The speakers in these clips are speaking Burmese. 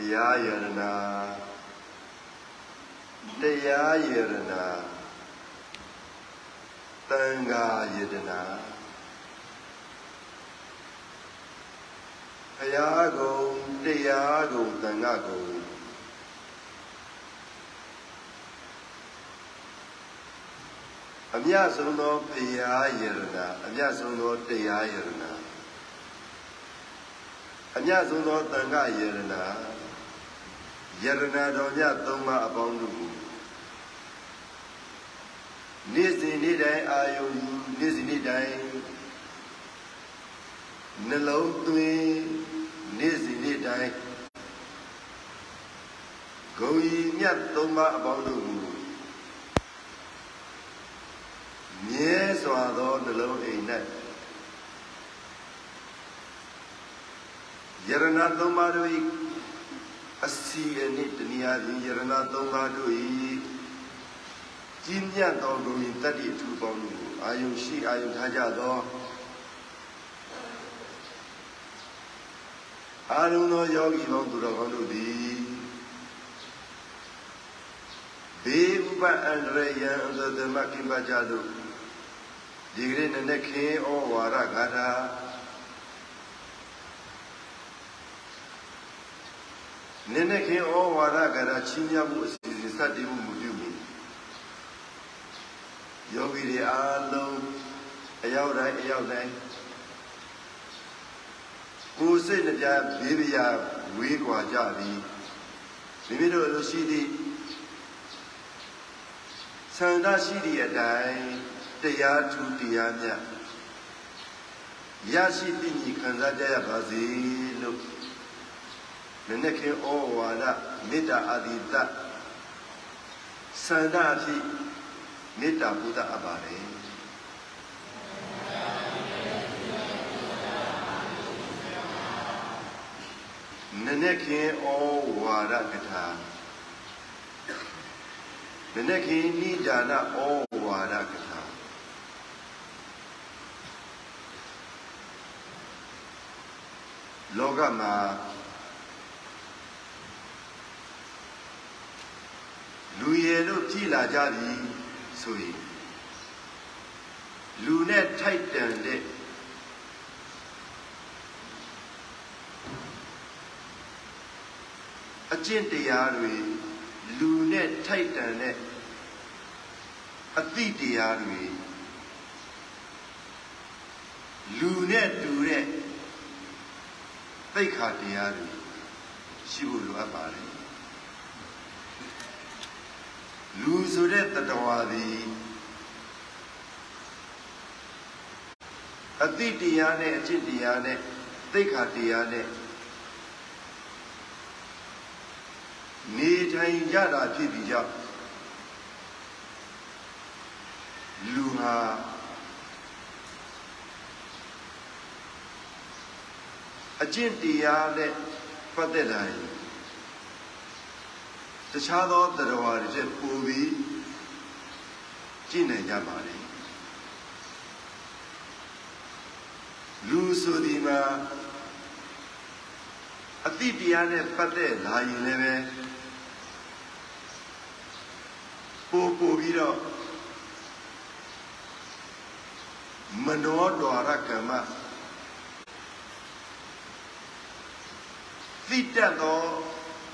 တရားယရနာတရားယရနာတန်ခါယတနာဘုရားကုံတရားကုံတန်ခါကုံအမြတ်ဆုံးသောဘုရားယရနာအမြတ်ဆုံးသောတရားယရနာအမြတ်ဆုံးသောတန်ခါယရနာ ယရနာတော်မြတ်သုံးပါးအပေါင်းတို့ကိုနေ့စဉ်နေ့တိုင်းအာယုံနေ့စဉ်နေ့တိုင်းနှလုံးသွင်းနေ့စဉ်နေ့တိုင်းဂုံဤမြတ်သုံးပါးအပေါင်းတို့ကိုမြဲစွာသောနှလုံးအိမ်၌ယရဏသုံးပါးတို့၏ အစီအနှစ်တနည်းအားဖြင့်ယရဏသုံးပါးတို့၏ကြီးမြတ်သောဂုဏ်တတ္တိအထူးပေါင်းတို့ကိုအာယုရှိအာယုထားကြသောအာရုံသောယောဂီပေါင်းသူတော်ကောင်းတို့သည်ဘေးဥပအန္တရယံအသသမကိပကြတို့ဒီကနေ့နဲ့ခင်ဩဝါရဂါထာ နည်းနည်းခင်ဩဝါဒကရာချင်းမြတ်မှုအစီအစဉ်စတင်မှုမပြုမီယောဂီတွေအားလုံးအရောက်တိုင်းအရောက်တိုင်းကိုယ်စိတ်နှပြဘေးပြာဝေးကွာကြသည်မိမိတို့လိုရှိသည့်ဆန္ဒရှိသည့်အတိုင်းတရားထူတရားမြတ်ရရှိသိညီခံစားကြရပါစေလို့ နနခင်ဩဝါဒမေတ္တာအာတိတစန္ဒအဖြစ်မေတ္တာဘုဒ္ဓအပ်ပါတယ်နနခင်ဩဝါဒကထာနနခင်နိဒာနဩဝါဒကထာလောကမှာ လူရည်လို့ကြည်လာကြပြီဆိုရင်လူနဲ့ထိုက်တန်တဲ့အကျင့်တရားတွေလူနဲ့ထိုက်တန်တဲ့အသည့်တရားတွေလူနဲ့တူတဲ့သိက္ခာတရားတွေရှိဖို့လိုအပ်ပါတယ် လူဆိုတဲ့တတဝါသည်အတိတရားနဲ့အကျင့်တရားနဲ့သိက္ခာတရားနဲ့နေထိုင်ကြတာဖြစ်ပြီးကြောင့်လူဟာအကျင့်တရားနဲ့ပတ်သက်လာရင် တခြားသောတရားဝါတွေချက်ပိုပြီးကြည့်နိုင်ကြပါလေလူဆိုဒီမှာအတိတရားနဲ့ပတ်သက်လာရင်လည်းပဲပို့ပို့ပြီးတော့မနောဒွါရကမ္မသိတတ်သော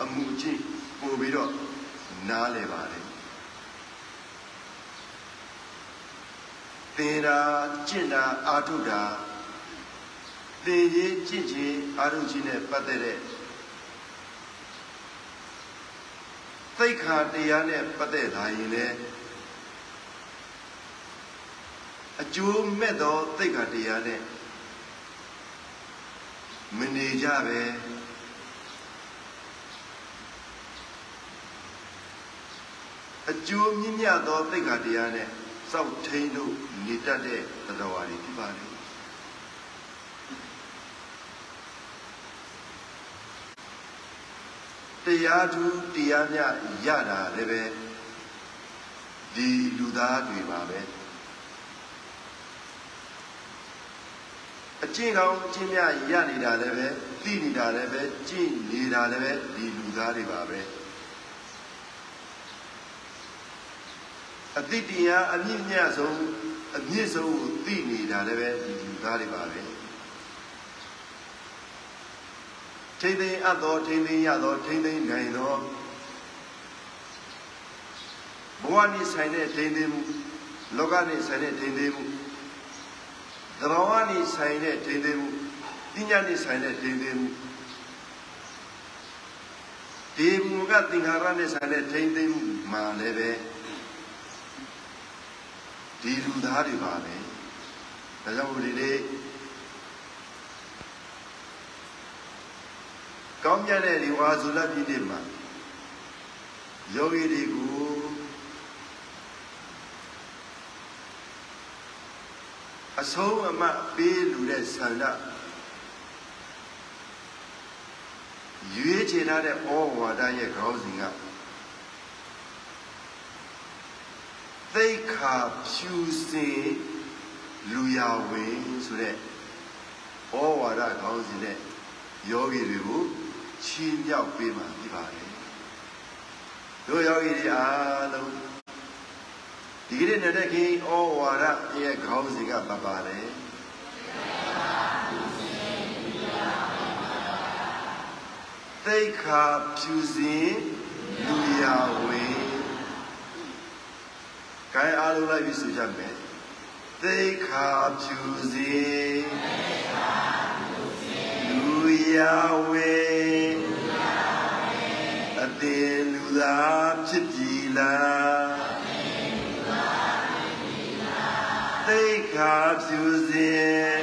အမှုချင်း ပို့ပြီးတော့နားလဲပါတယ်သင်တာကျင့်တာအာထုတာသင်ရေးကျင့်ခြင်းအာထုခြင်းနဲ့ပတ်သက်တဲ့သိက္ခာတရားနဲ့ပတ်သက်လာရင်လည်းအကျိုးမဲ့သောသိက္ခာတရားနဲ့မနေကြပဲ အကျိုးမြင့်မြတ်သောသိက္ခာတရားနဲ့စောင့်ထိန်လို့နေတတ်တဲ့တရားဝါတွေဖြစ်ပါလေတရားသူတရားမြတ်ရတာလည်းပဲဒီလူသားတွေပါပဲအကျင့်ကောင်းအကျင့်မြတ်ရနေတာလည်းပဲသိနေတာလည်းပဲကြင့်နေတာလည်းပဲဒီလူသားတွေပါပဲ အတိတရားအမြင့်မြတ်ဆုံးအမြင့်ဆုံးကိုသိနေတာလည်းပဲဒီလူသားတွေပါပဲထိမ့်သိမ်းအပ်သောထိမ့်သိမ်းရသောထိမ့်သိမ်းနိုင်သောဘဝနိဆိုင်တဲ့ထိမ့်သိမ်းမှုလောကနိဆိုင်တဲ့ထိမ့်သိမ်းမှုသဘာဝနိဆိုင်တဲ့ထိမ့်သိမ်းမှုပညာနိဆိုင်တဲ့ထိမ့်သိမ်းမှုဒီဘုံကသင်္ခါရနဲ့ဆိုင်တဲ့ထိမ့်သိမ်းမှုမှာလည်းပဲ ဒီလူသားတွေပါပဲဒါကြောင့်ဒီနေ့ကောင်းမြတ်တဲ့ဒီဝါဇုလပြည်နေ့မှာယောဂီတွေကိုအဆုံးအမပေးလူတဲ့ဆန္ဒရွေးချယ်ထားတဲ့ဩဝါဒရဲ့ခေါင်းစဉ်က သိခါဖြူစင်လူရဝင်ဆိုတဲ့ဩဝါဒခေါင်းစဉ်နဲ့ယောဂီတွေကိုချီးမြှောက်ပေးမှဖြစ်ပါတယ်တို့ယောဂီတွေအားလုံးဒီကနေ့နဲ့ခင်ဩဝါဒရဲ့ခေါင်းစဉ်ကပါပါတယ်သိခါဖြူစင်လူရဝ င်ကိုင်းအားလုံးလိုက်ပြီးဆိုကြမယ်သိခါဖြူစင်လူရဝင်အတင်လူသားဖြစ်ပြီလားသိခါဖြူစင်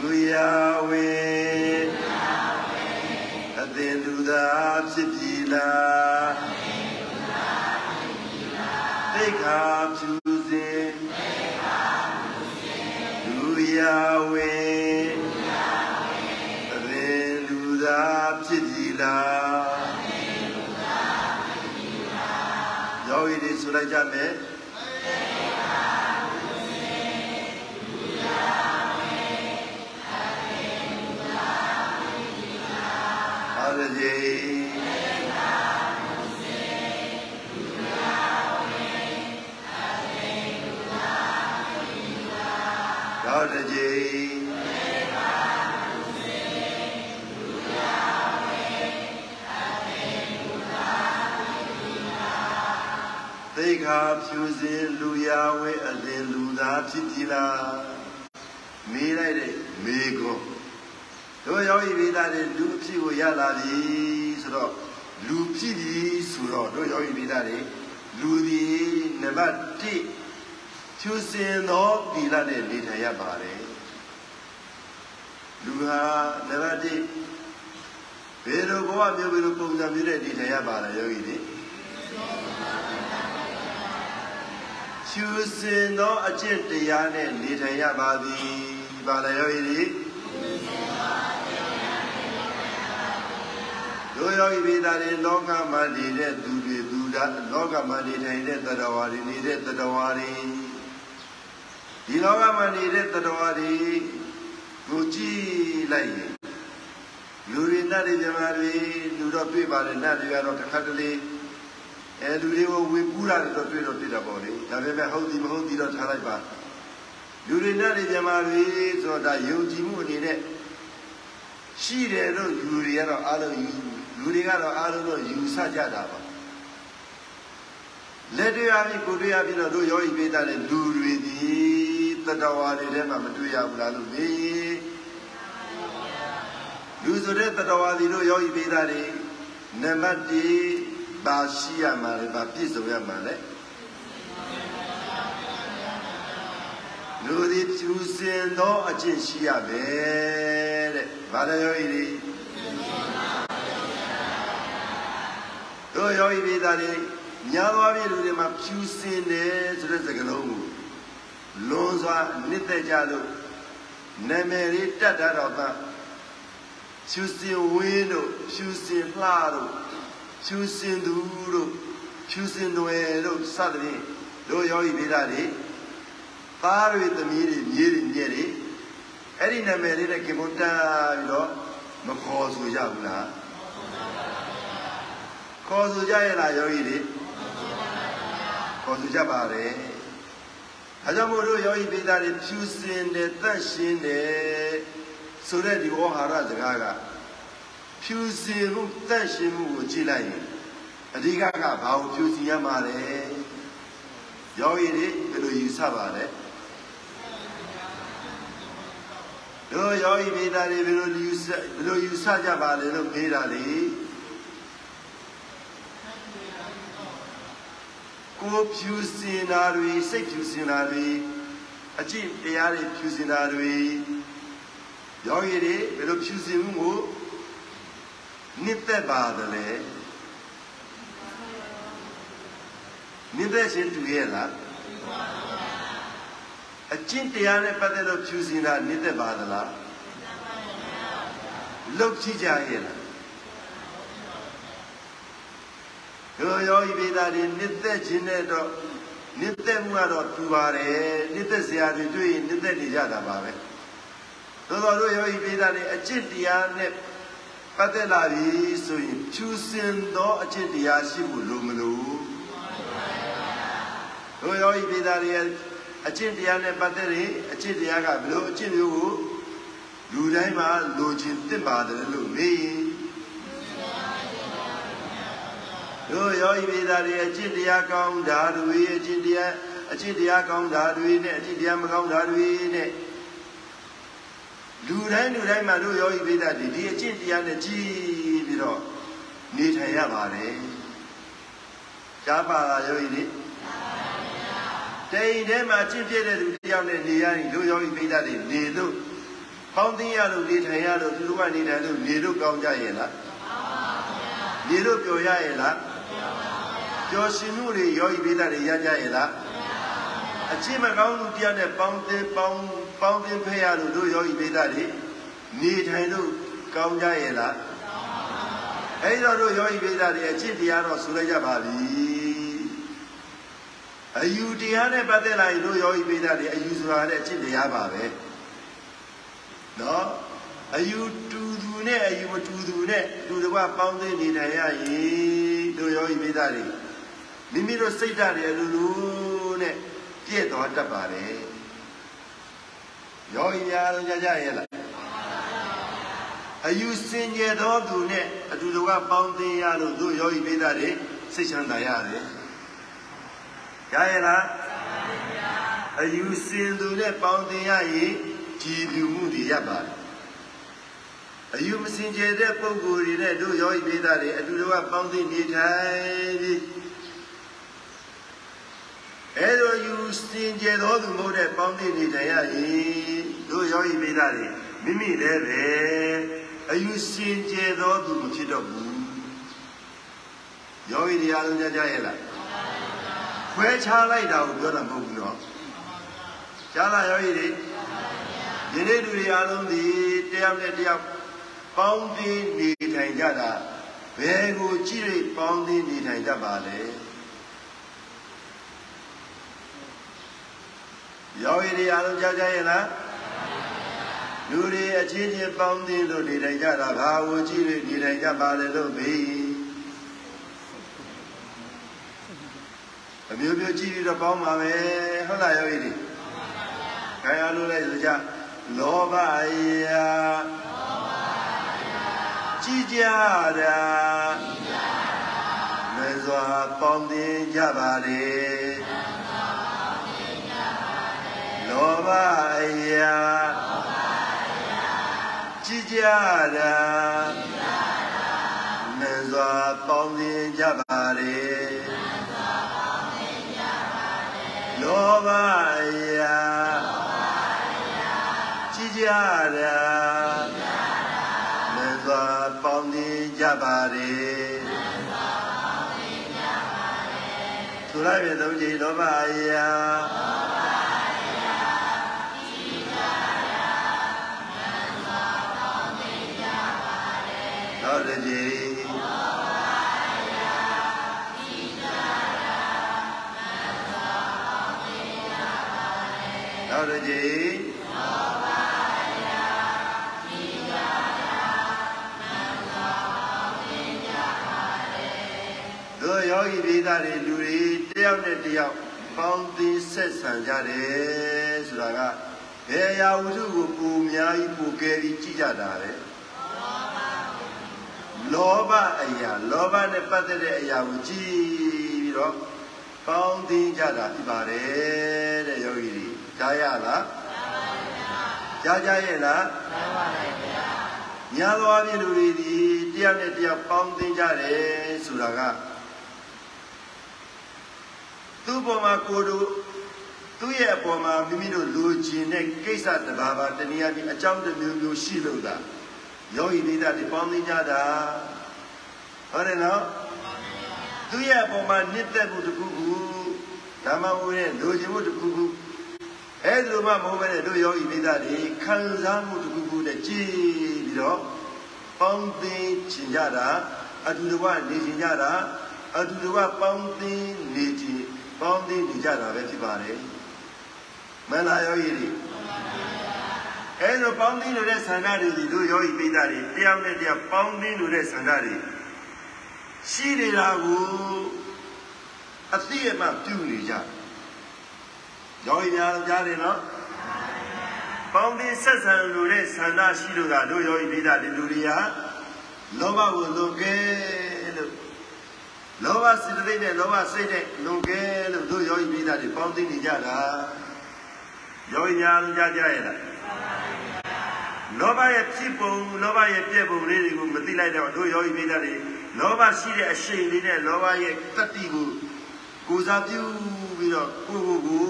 လူရဝင်အတင်လူသားဖြစ်ပြီလား သိခါဖြူစင်လူရဝင်အတင်လူသားဖြစ်ပြီလားယောဂီတွေဆိုလိုက်ကြမယ် ခါဖြူစင်လူရဝဲအလင်လူသားဖြစ်ပြီလားမေးလိုက်တဲ့မေကွန်းတို့ယောဂီပိသားတွေလူအဖြစ်ကိုရလာပြီဆိုတော့လူဖြစ်ပြီဆိုတော့တို့ယောဂီပိသားတွေလူဒီနံပါတ်1ဖြူစင်သောသီလနဲ့နေထိုင်ရပါတယ်လူဟာနံပါတ်1ဘယ်လိုဘဝမျိုးဘယ်လိုပုံစံမျိုးနဲ့နေထိုင်ရပါလဲယောဂီတွေ ဖြူစင်သောအကျင့်တရားနဲ့နေထိုင်ရပါသည်ပါလေယောဂီတွေတို့ယောဂီပိသားတွေလောကမှာနေတဲ့သူတွေသူဓာလောကမှာနေထိုင်တဲ့တရားဝါတွေနေတဲ့တရားဝါတွေဒီလောကမှာနေတဲ့တရားဝါတွေကိုကြည့်လိုက်ရင်လူတွေနတ်တွေမြမာတွေလူတော့တွေ့ပါတယ်နတ်တွေကတော့တစ်ခါတလေ အဲလူတွေကိုဝေပူးတာတွေတော့တွေ့တော့တွေ့တာပေါ့လေဒါပေမဲ့ဟုတ်ဒီမဟုတ်ဒီတော့ထားလိုက်ပါလူတွေနတ်တွေမြမာတွေဆိုတော့ဒါယုံကြည်မှုအနေနဲ့ရှိတယ်လို့လူတွေကတော့အားလုံးယူလူတွေကတော့အားလုံးတော့ယူဆကြတာပါလက်တွေ့အဖြစ်ကိုတွေ့ရပြီးတော့တို့ယောဂီပိတာတဲ့လူတွေဒီတတဝါတွေထဲမှာမတွေ့ရဘူးလားလို့မေးလူဆိုတဲ့တတဝါဒီတို့ယောဂီပိတာတွေနံပါတ်1 ပါရှိရမှာလေပါပြည့်စုံရမှာလေလူဒီဖြူစင်သောအကျင့်ရှိရမယ်တဲ့ဘာလဲယောဂီတွေတို့ယောဂီပိတာတွေညာသွားပြီလူတွေမှာဖြူစင်တယ်ဆိုတဲ့စကားလုံးကိုလွန်စွာနှစ်သက်ကြလို့နာမည်လေးတက်တာတော့မှဖြူစင်ဝင်းတို့ဖြူစင်လှတို့ ဖြူစင်သူတို့ဖြူစင်တွေတို့စသဖြင့်တို့ယောဂီပိတာတွေသားတွေသမီးတွေမြေးတွေမြဲတွေအဲ့ဒီနာမည်လေးနဲ့ခင်ဗျတာပြီးတော့မခေါ်ဆိုကြဘူးလားခေါ်ဆိုကြရဲ့လားယောဂီတွေခေါ်ဆိုကြပါတယ်အဲကြောင့်မို့လို့ယောဂီပိသားတွေဖြူစင်တယ်တန့်ရှင်းတယ်ဆိုတဲ့ဒီဩဟာရစကားက ဖြူစင်မှုတန့်ရှင်းမှုကိုကြည့်လိုက်ရင်အဓိကကဘာကိုဖြူစင်ရမှာလဲယောဂီတွေဘယ်လိုယူဆပါလဲတို့ယောဂီမိသားတွေဘယ်လိုယူဆဘယ်လိုယူဆကြပါလဲလို့မေးတာလေကိုဖြူစင်တာတွေစိတ်ဖြူစင်တာတွေအကျင့်တရားတွေဖြူစင်တာတွေယောဂီတွေဘယ်လိုဖြူစင်မှုကို နှစ်သက်ပါတယ်လဲနှစ်သက်ခြင်းတူရဲ့လားအကျင့်တရားနဲ့ပတ်သက်လို့ဖြူစင်တာနှစ်သက်ပါသလားလုတ်ကြည့်ကြရဲ့လားရောယောဤပေသားတွေနှစ်သက်ခြင်းနဲ့တော့နှစ်သက်မှုကတော့တူပါတယ်နှစ်သက်စရာတွေတွေ့ရင်နှစ်သက်နေကြတာပါပဲသို့တော်တို့ယောဤပေသားတွေအကျင့်တရားနဲ့ ပတ်သက်လာပြီဆိုရင်ဖြူစင်သောအကျင့်တရားရှိဖို့လိုမလို့တို့ယောဤပေသားတွေအကျင့်တရားနဲ့ပတ်သက်ရင်အကျင့်တရားကဘယ်လိုအကျင့်မျိုးကိုလူတိုင်းမှာလိုချင်သင့်ပါတယ်လို့မေးရင်တို့ယောဤပေသားတွေအကျင့်တရားကောင်းတာတွေအကျင့်တရားအကျင့်တရားကောင်းတာတွေနဲ့အကျင့်တရားမကောင်းတာတွေနဲ့ လူတိုင်းလူတိုင်းမှာတို့ယောဤပေသားတွေဒီအကျင့်တရားနဲ့ကြီးပြီးတော့နေထိုင်ရပါတယ်ကြားပါလားယောဤတွေတိမ်ထဲမှာကျင့်ပြတဲ့သူတယောက်နဲ့နေရရင်လူယောဂီပိဋကတွေနေလို့ပေါင်းသိရလို့နေထိုင်ရလို့သူတို့ကနေထိုင်လို့နေလို့ကောင်းကြရဲ့လားနေလို့ပျော်ရရဲ့လားပျော်ရှင်မှုတွေယောဂီပိဋကတွေရကြရဲ့လားအချင်းမကောင်းသူတယောက်နဲ့ပေါင်းသိပေါင်း ပေါင်းသိဖဲရလို့တို့ယောဂီပိဋကတွေနေထိုင်လို့ကောင်းကြရဲ့လားအဲ့တော့တို့ယောဂီပိဋကတွေအချင်းတရားတော့ဆိုလိုက်ကြပါပြီအယူတရားနဲ့ပတ်သက်လာရင်တို့ယောဂီပိဋကတွေအယူဆိုတာတဲ့အကျင့်တရားပါပဲနော်အယူတူသူနဲ့အယူမတူသူနဲ့တူတကွပေါင်းသိနေထိုင်ရရင်တို့ယောဂီပိဋကတွေမိမိတို့စိတ်ဓာတ်တွေအလိုလိုနဲ့ပြည့်သွားတတ်ပါတယ် ယောဂီများလုံးကြကြရဲ့လားအယူစင်ကြယ်သောသူနဲ့အတူတကွပေါင်းသိရလို့တို့ယောဂီပိဋကတွေစိတ်ချမ်းသာရတယ်ရရဲ့လားအယူစင်သူနဲ့ပေါင်းတင်ရရင်ကြည်ပြူမှုတွေရပါတယ်အယူမစင်ကြယ်တဲ့ပုံကိုယ်တွေနဲ့တို့ယောဂီပိသားတွေအတူတူကပေါင်းတင်နေထိုင်ပြီး အဲလိုယူစင်ကြယ်တော်သူမဟုတ်တဲ့ပေါင်းတင်နေထိုင်ရရင်တို့ယောဂီပိသားတွေမိမိလည်းပဲအယူစင်ကြယ်တော်သူမဖြစ်တော့ဘူးယောဂီတွေအားလုံးကြကြရဲ့လားခွဲခြားလိုက်တာကိုပြောတာမဟုတ်ဘူးနော်ကြားလာရောဤတွေဒီနေ့လူတွေအားလုံးဒီတယောက်နဲ့တယောက်ပေါင်းသင်းနေထိုင်ကြတာဘယ်ကိုကြည့်ရပေါင်းသင်းနေထိုင်ကြပါလဲ ရောဤတွေအားလုံးကြားကြရဲ့လားလူတွေအချင်းချင်းပေါင်းသင်းလို့နေထိုင်ကြတာဘာကိုကြည့်ရနေထိုင်ကြပါလဲလို့မေးအမျိုးမျိုးကြည့်ပြီးတော့ပေါင်းပါပဲဟုတ်လားယောဂီတွေခံရလို့လဲဆိုကြလောဘရာကြည်ကြတာလဲစွာပေါင်းတင်ကြပါလေ လောဘရာကြည်ကြတာလဲစွာပေါင်းတင်ကြပါလေလောဘရာကြည်ကြတာမေစွာပေါင်းနေကြပါれဆိုလိုက်ပြီသုံးကြိမ်လောဘရာ သောတကြည်သောတကြည်သောယောဂီပိသားတွေလူတွေတယောက်နဲ့တယောက်ပေါင်းသင်းဆက်ဆံကြတယ်ဆိုတာကဘယ်ရာဝတ္ထုကိုပူများကြီးပူကယ်ပြီးကြည့်ကြတာလဲ လောဘအရာလောဘနဲ့ပတ်သက်တဲ့အရာကိုကြည့်ပြီးတော့ပေါင်းသင်းကြတာဖြစ်ပါတယ်တဲ့ယောဂီတွေကြားရလားကြားကြရဲ့လားညာသောအပြင်လူတွေဒီတယောက်နဲ့တယောက်ပေါင်းသင်းကြတယ်ဆိုတာကသူ့ပေါ်မှာကိုယ်တို့သူ့ရဲ့အပေါ်မှာမိမိတို့လိုချင်တဲ့ကိစ္စတစ်ပါးပါတနည်းအားဖြင့်အကြောင်းတစ်မျိုးမျိုးရှိလို့သာ ယောဂီမိသားတွေပေါင်းသင်းကြတာဟုတ်တယ်နော်သူ့ရဲ့အပေါ်မှာနှစ်သက်မှုတစ်ခုခုဓမ္မဝိရဲ့လိုချင်မှုတစ်ခုခုအဲ့ဒီလိုမှမဟုတ်ဘဲနဲ့တို့ယောဂီမိသားတွေခံစားမှုတစ်ခုခုနဲ့ကြည်ပြီးတော့ပေါင်းသင်းချင်ကြတာအတူတကွနေချင်ကြတာအတူတကွပေါင်းသင်းနေချင်ပေါင်းသင်းနေကြတာပဲဖြစ်ပါတယ်မန္လာယောဂီတွေ အဲလိုပေါင်းသင်းလို့တဲ့ဆန္ဒတွေဒီတို့ယောဂီပိသတွေတယောက်နဲ့တယောက်ပေါင်းသင်းလို့တဲ့ဆန္ဒတွေရှိနေတာကိုအသိအမှပြုနေကြယောဂီများကြားတယ်နော်ပေါင်းသင်းဆက်ဆံလို့တဲ့ဆန္ဒရှိလို့ကတို့ယောဂီပိသတွေလူတွေကလောဘကိုလွန်ကဲလို့လောဘစိတ်သိတဲ့လောဘစိတ်တဲ့လွန်ကဲလို့တို့ယောဂီပိသတွေပေါင်းသင်းနေကြတာယောဂီများကြားကြရဲ့လား လောဘရဲ့ဖြစ်ပုံလောဘရဲ့ပြည့်ပုံလေးတွေကိုမသိလိုက်တော့တို့ယောဂီမိသားတွေလောဘရှိတဲ့အရှိန်လေးနဲ့လောဘရဲ့တတ္တိကိုကိုစားပြုပြီးတော့ကိုကိုကို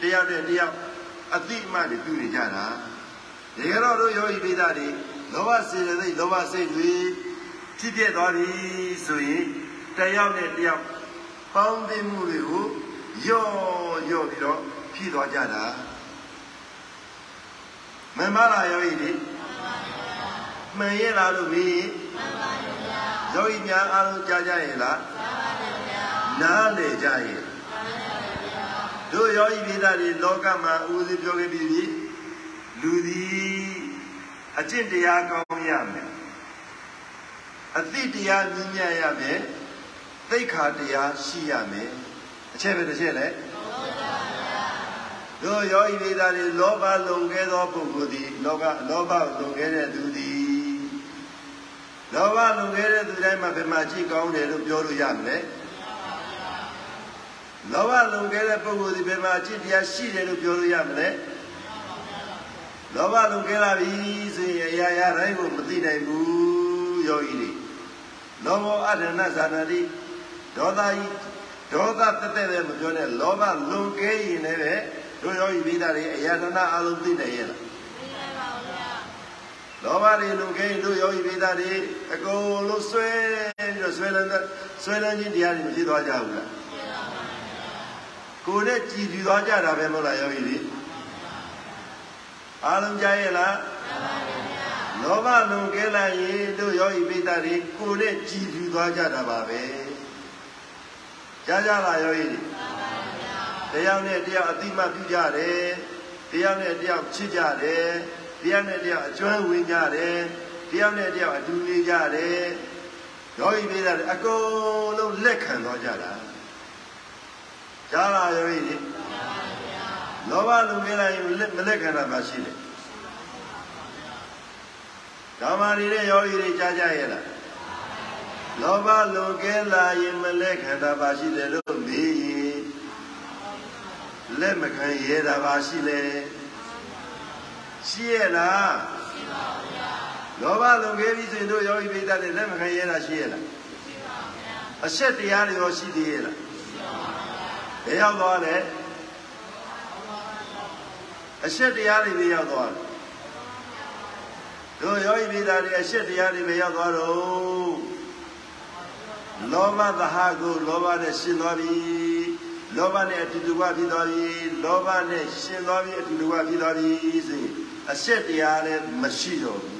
တရားတဲ့တရားအတိအမှတွေပြုနေကြတာတကယ်တော့တို့ယောဂီမိသားတွေလောဘစေတသိက်လောဘစိတ်တွေဖြစ်ပြသွားပြီဆိုရင်တယောက်နဲ့တယောက်ပေါင်းသိမှုတွေကိုယော့ယော့ပြီးတော့ဖြည့်သွားကြတာ မမလာယောဂီတွေမှန်ရဲ့လားလို့မေးယောဂီများအားလုံးကြားကြရဲ့လားနားလေကြရဲ့တို့ယောဂီပိသားတွေလောကမှာဦးစီးပြောခဲ့ပြီးပြီလူသည်အကျင့်တရားကောင်းရမယ်အသိတရားမြင့်မြတ်ရမယ်သိက္ခာတရားရှိရမယ်အချက်ပဲတစ်ချက်လဲ တို့ယောဂီမိသားတွေလောဘလုံခဲ့သောပုဂ္ဂိုလ်သည်လောကလောဘလုံခဲ့တဲ့သူသည်လောဘလုံခဲ့တဲ့သူတိုင်းမှာဘယ်မှာကြည့်ကောင်းတယ်လို့ပြောလို့ရမလဲလောဘလုံခဲ့တဲ့ပုဂ္ဂိုလ်ဒီဘယ်မှာအကျင့်တရားရှိတယ်လို့ပြောလို့ရမလဲလောဘလုံခဲ့လာပြီဆိုရင်အရာရာတိုင်းကိုမသိနိုင်ဘူးယောဂီတွေလောဘောအဒဏဇာနာတိဒေါသကြီးဒေါသတက်တက်လည်းမပြောနဲ့လောဘလုံခဲ့ရင်လည်း တို့ယောဂီမိသားတွေအရာဒနာအလုံးသိနိုင်ရဲ့လားသိနိုင်ပါဘူးဗျာလောဘတွေလုံခဲ့ရင်တို့ယောဂီမိသားတွေအကုန်လုံးဆွဲပြီးတော့ဆွဲလန်းဆွဲလန်းခြင်းတရားတွေမဖြစ်သွားကြဘူးလားကိုယ်နဲ့ကြည်ပြသွားကြတာပဲမဟုတ်လားယောဂီတွေအားလုံးကြားရဲ့လားလောဘလုံခဲလိုက်ရင်တို့ယောဂီပိတ္တတွေကိုယ်နဲ့ကြည်ပြသွားကြတာပါပဲကြားကြလားယောဂီတွေ တရားနဲ့တရားအတိမပြုကြတယ်တရားနဲ့တရားချစ်ကြတယ်တရားနဲ့တရားအကျွမ်းဝင်ကြတယ်တရားနဲ့တရားအတူနေကြတယ်ယောဂီပိတ္တတွေအကုန်လုံးလက်ခံသွားကြတာကြားလားယောဂီတွေလောဘလုံခဲ့လိုက်ရင်မလက်ခံတာမရှိလေဓမ္မရီတဲ့ယောဂီတွေကြားကြရဲ့လားလောဘလုံခဲ့လာရင်မလက်ခံတာပါရှိတယ်လို့မေးရင် လက်မခံရဲတာပါရှိလေရှိရဲ့လားရှိပါဗျာလောဘလုံခဲ့ပြီဆိုရင်တို့ယောဂီပိဋကတွေလက်မခံရဲတာရှိရဲ့လားရှိပါဗျာအဆက်တရားတွေရောရှိသေးရဲ့လားရှိပါဗျာဘယ်ရောက်သွားလဲအရှက်တရားတွေပဲရောက်သွားတယ်တို့ယောဂီမိသားတွေအရှက်တရားတွေပဲရောက်သွားတော့လောဘသဟကိုလောဘနဲ့ရှင်းသွားပြီ လောဘနဲ့အတူတူကဖြစ်သွားပြီလောဘနဲ့ရှင်းသွားပြီအတူတူကဖြစ်သွားပြီဆိုရင်အရှက်တရားလည်းမရှိတော့ဘူး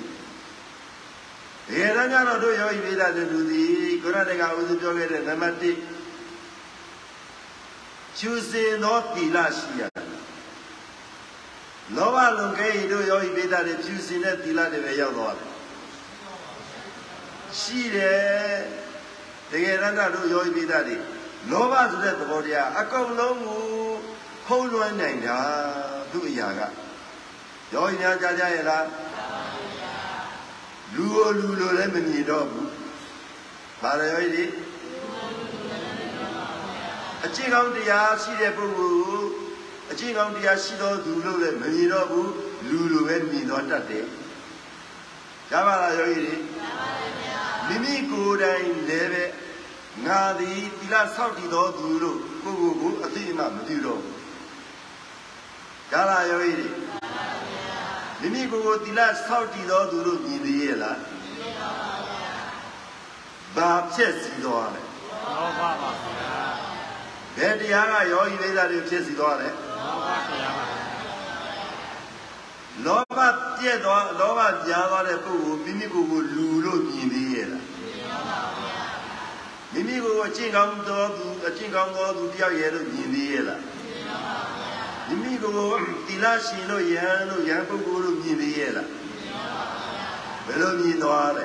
ဒီရန်ကတော့တို့ယောဂီမိသားတွေလူသည်ကိုရတဲ့ကဥစဉ်ပြောခဲ့တဲ့နံပါတ်1ကျူစင်သောတိလရှိရလောဘလွန်ကဲရင်တို့ယောဂီပိတာတွေဖြူစင်တဲ့သီလတွေပဲရောက်သွားတယ်ရှိတယ်တကယ်တမ်းတို့ယောဂီပိတာတွေ လောဘဆိုတဲ့သဘောတရားအကုန်လုံးကိုဖုံးလွှမ်းနိုင်တာသူ့အရာကယောဂီများကြားကြရဲ့လားလူကိုလူလိုလည်းမမြင်တော့ဘူးဘာလဲယောဂီအကျင့်ကောင်းတရားရှိတဲ့ပုဂ္ဂိုလ်ကိုအကျင့်ကောင်းတရားရှိတော်သူလို့လည်းမမြင်တော့ဘူးလူလိုပဲမြင်တော့တတ်တယ်ကြားပါလားယောဂီတွေမိမိကိုယ်တိုင်လည်းပဲ ငါသည်သီလဆောက်တည်တော်သူလို့ကိုယ့်ကိုယ်ကိုအသိအမှမသိတော့ဘူးကြားလားယောဂီတွေမိမိကိုယ်ကိုသီလဆောက်တည်တော်သူလို့မြင်သေးရဲ့လားဘာဖြစ်စီတော်လဲလောဘပါဗျာဘယ်တရားကယောဂီလေးသားတွေဖြစ်စီသွားလဲလောဘတရားပါလောဘပြည့်သွားလောဘကြားသွားတဲ့ပုဂ္ဂိုလ်မိမိကိုယ်ကိုလူလို့မြင်သေးရဲ့လား မိမိကိုယ်ကိုအကျင့်ကောင်းသောသူအကျင့်ကောင်းသောသူတယောက်ရဲ့လို့မြင်သေးရဲ့လားမိမိကိုယ်ကိုတိလရှင်လို့ယဟန်လို့ယဟန်ပုဂ္ဂိုလ်လို့မြင်သေးရဲ့လားဘယ်လိုမြင်သွားလဲ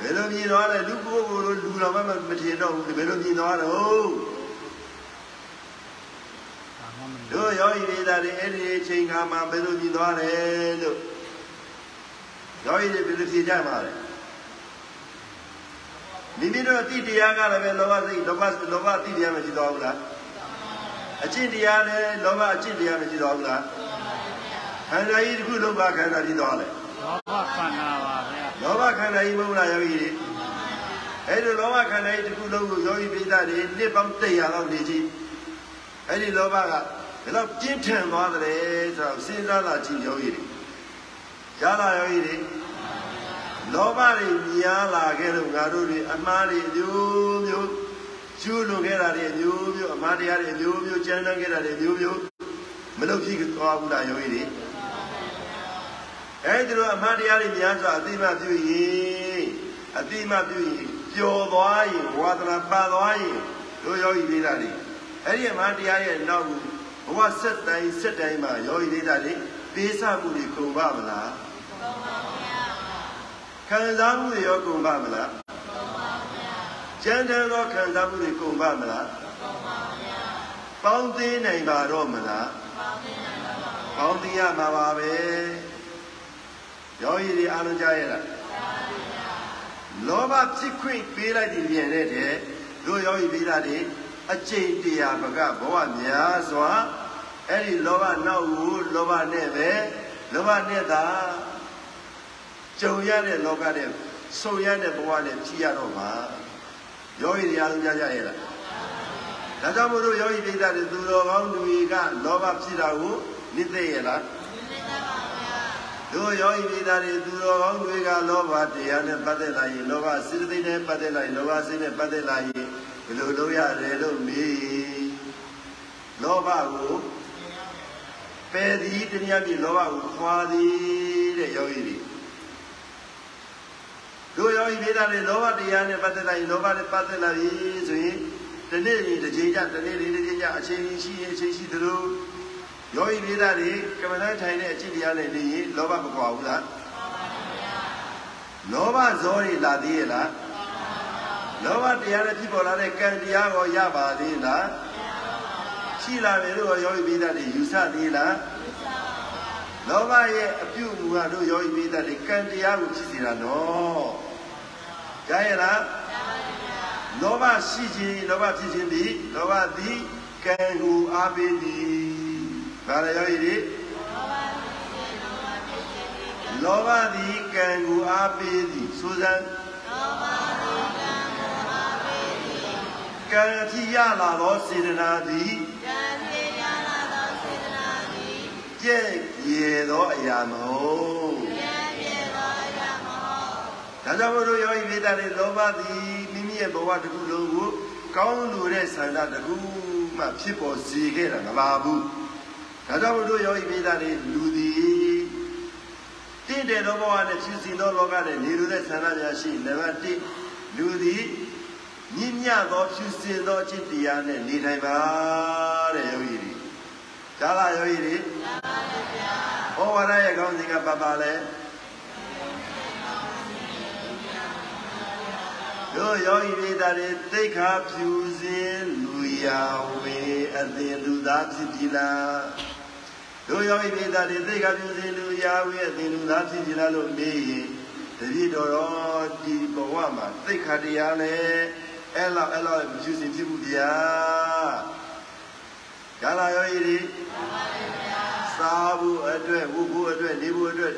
ဘယ်လိုမြင်သွားလဲလူပုဂ္ဂိုလ်လို့လူတော်မှမထင်တော့ဘူးဘယ်လိုမြင်သွားတော့ဘာမှမတို့ယောဂီတွေသားတွေအဲ့ဒီအချိန်ခါမှာဘယ်လိုမြင်သွားတယ်လို့ယောဂီတွေဘယ်လိုဖြေကြမှာလဲ မိမိတို့အတိတရားကလည်းပဲလောဘစိတ်လောဘလောဘအတိတရားမရှိတော့ဘူးလားအကျင့်တရားလည်းလောဘအကျင့်တရားမရှိတော့ဘူးလားခန္ဓာကြီးတစ်ခုလုံးပါခန္ဓာကြီးသွားလဲလောဘခန္ဓာပါဗျာလောဘခန္ဓာကြီးမဟုတ်လားယောဂီတွေအဲ့ဒီလောဘခန္ဓာကြီးတစ်ခုလုံးကိုယောဂီပိသတွေနှစ်ပေါင်း100လောက်နေကြည့်အဲ့ဒီလောဘကဘယ်တော့ပြင်းထန်သွားတယ်ဆိုတော့စဉ်းစားလာကြည့်ယောဂီတွေကြားလာယောဂီတွေ လောဘတွေများလာခဲ့လို့ငါတို့တွေအမှားတွေအမျိုးမျိုးကျူးလွန်ခဲ့တာတွေအမျိုးမျိုးအမှားတရားတွေအမျိုးမျိုးကြမ်းတမ်းခဲ့တာတွေအမျိုးမျိုးမလုပ်ဖြစ်သွားဘူးလားယောဂီတွေအဲဒီလိုအမှားတရားတွေများစွာအတိမပြုရင်အတိမပြုရင်ပျော်သွားရင်ဝါဒနာပါသွားရင်တို့ယောဂီလေးတာတွေအဲ့ဒီအမှားတရားရဲ့နောက်ကိုဘဝဆက်တိုင်းဆက်တိုင်းမှာယောဂီလေးတာတွေပေးဆမှုတွေကုန်ပါမလားကုန်ပါဗျာ ခံစားမှုတွေရောကုန်ပါမလားကုန်ပါဗျာကျမ်းတဲ့သောခံစားမှုတွေကုန်ပါမလားကုန်ပါဗျာပေါင်းသိနိုင်ပါတော့မလားပေါင်းသိနိုင်ပါပါပေါင်းသိရမှာပါပဲယောဂီတွေအားလုံးကြားရလားလောဘဖြစ်ခွင့်ပေးလိုက်ပြီးမြန်တဲ့တဲ့တို့ယောဂီပေးတာတွေအကျင့်တရားဘကဘဝများစွာအဲ့ဒီလောဘနောက်ကိုလောဘနဲ့ပဲလောဘနဲ့သာ ကြုံရတဲ့လောကနဲ့ဆုံရတဲ့ဘဝနဲ့ကြည်ရတော့မှာယောဂီတွေအားလုံးကြားကြရဲ့လားဒါကြောင့်မို့လို့ယောဂီပိဋကတွေသူတော်ကောင်းလူကြီးကလောဘဖြစ်တာကိုနိသိရဲ့လားတို့ယောဂီပိဋကတွေသူတော်ကောင်းတွေကလောဘတရားနဲ့ပတ်သက်လာရင်လောဘစိတ္တိနဲ့ပတ်သက်လာရင်လောဘစိတ်နဲ့ပတ်သက်လာရင်ဘယ်လိုလုပ်ရတယ်လို့မေးလောဘကိုပယ်သည်တနည်းအားဖြင့်လောဘကိုခွာသည်တဲ့ယောဂီတွေ တို့ယောဂီပိဋကတွေလောဘတရားနဲ့ပတ်သက်လာရင်လောဘနဲ့ပတ်သက်လာပြီဆိုရင်တနေ့နေ့တစ်ချိန်ကြတနေ့နေ့တစ်ချိန်ကြအချိန်ရှိရင်အချိန်ရှိသလိုယောဂီပိဋကတွေကမ္မဋ္ဌာန်းထိုင်တဲ့အကျင့်တရားနဲ့နေရင်လောဘမကွာဘူးလားလောဘဇောတွေလာသေးရဲ့လားလောဘတရားနဲ့ဖြစ်ပေါ်လာတဲ့ကံတရားကိုရပါသေးလားရှိလာပြီလို့ယောဂီပိဋကတွေယူဆသေးလား လောဘရဲ့အပြုအမူကတို့ယောဂီပိဋကတွေကံတရားကိုဖြစ်စေတာနော်ကြားရလားလောဘရှိခြင်းလောဘဖြစ်ခြင်းသည်လောဘသည်ကံကိုအားပေးသည်ဘာလဲယောဂီတွေလောဘသည်ကံကိုအားပေးသည်ဆိုစမ်းကံအဖြစ်ရလာသောစေတနာသည်ကြဲ့ ရေသောအရာမဟုတ်ဒါကြောင့်မို့လို့ယောဂီမိသားတွေလောဘသည်မိမိရဲ့ဘဝတစ်ခုလုံးကိုကောင်းလိုတဲ့ဆန္ဒတစ်ခုမှဖြစ်ပေါ်စေခဲ့တာမပါဘူးဒါကြောင့်မို့လို့ယောဂီမိသားတွေလူသည်တင့်တယ်သောဘဝနဲ့ဖြစ်စီသောလောကနဲ့နေလိုတဲ့ဆန္ဒများရှိနံပါတ်1လူသည်မြင့်မြတ်သောဖြစ်စီသောအจิตတရားနဲ့နေထိုင်ပါတဲ့ယောဂီတွေ ကြားလားယောဂီတွေကြားပါဗျာဟောဝါဒရဲ့ကောင်းစဉ်ကပါပါလဲတို့ယောဂီပိသားတွေသိခါဖြူစင်လူရာဝေအသင်လူသားဖြစ်ပြီလားတို့ယောဂီပိသားတွေသိခါဖြူစင်လူရာဝေအသင်လူသားဖြစ်ပြီလားလို့မေးရင်တပည့်တော်တော်ဒီဘဝမှာသိခါတရားလဲအဲ့လောက်အဲ့လောက်ဖြူစင်ဖြစ်မှုတရား ကာလာယောဂီတွေစားဖို့အတွက်ဝုဖို့အတွက်နေဖို့အတွက်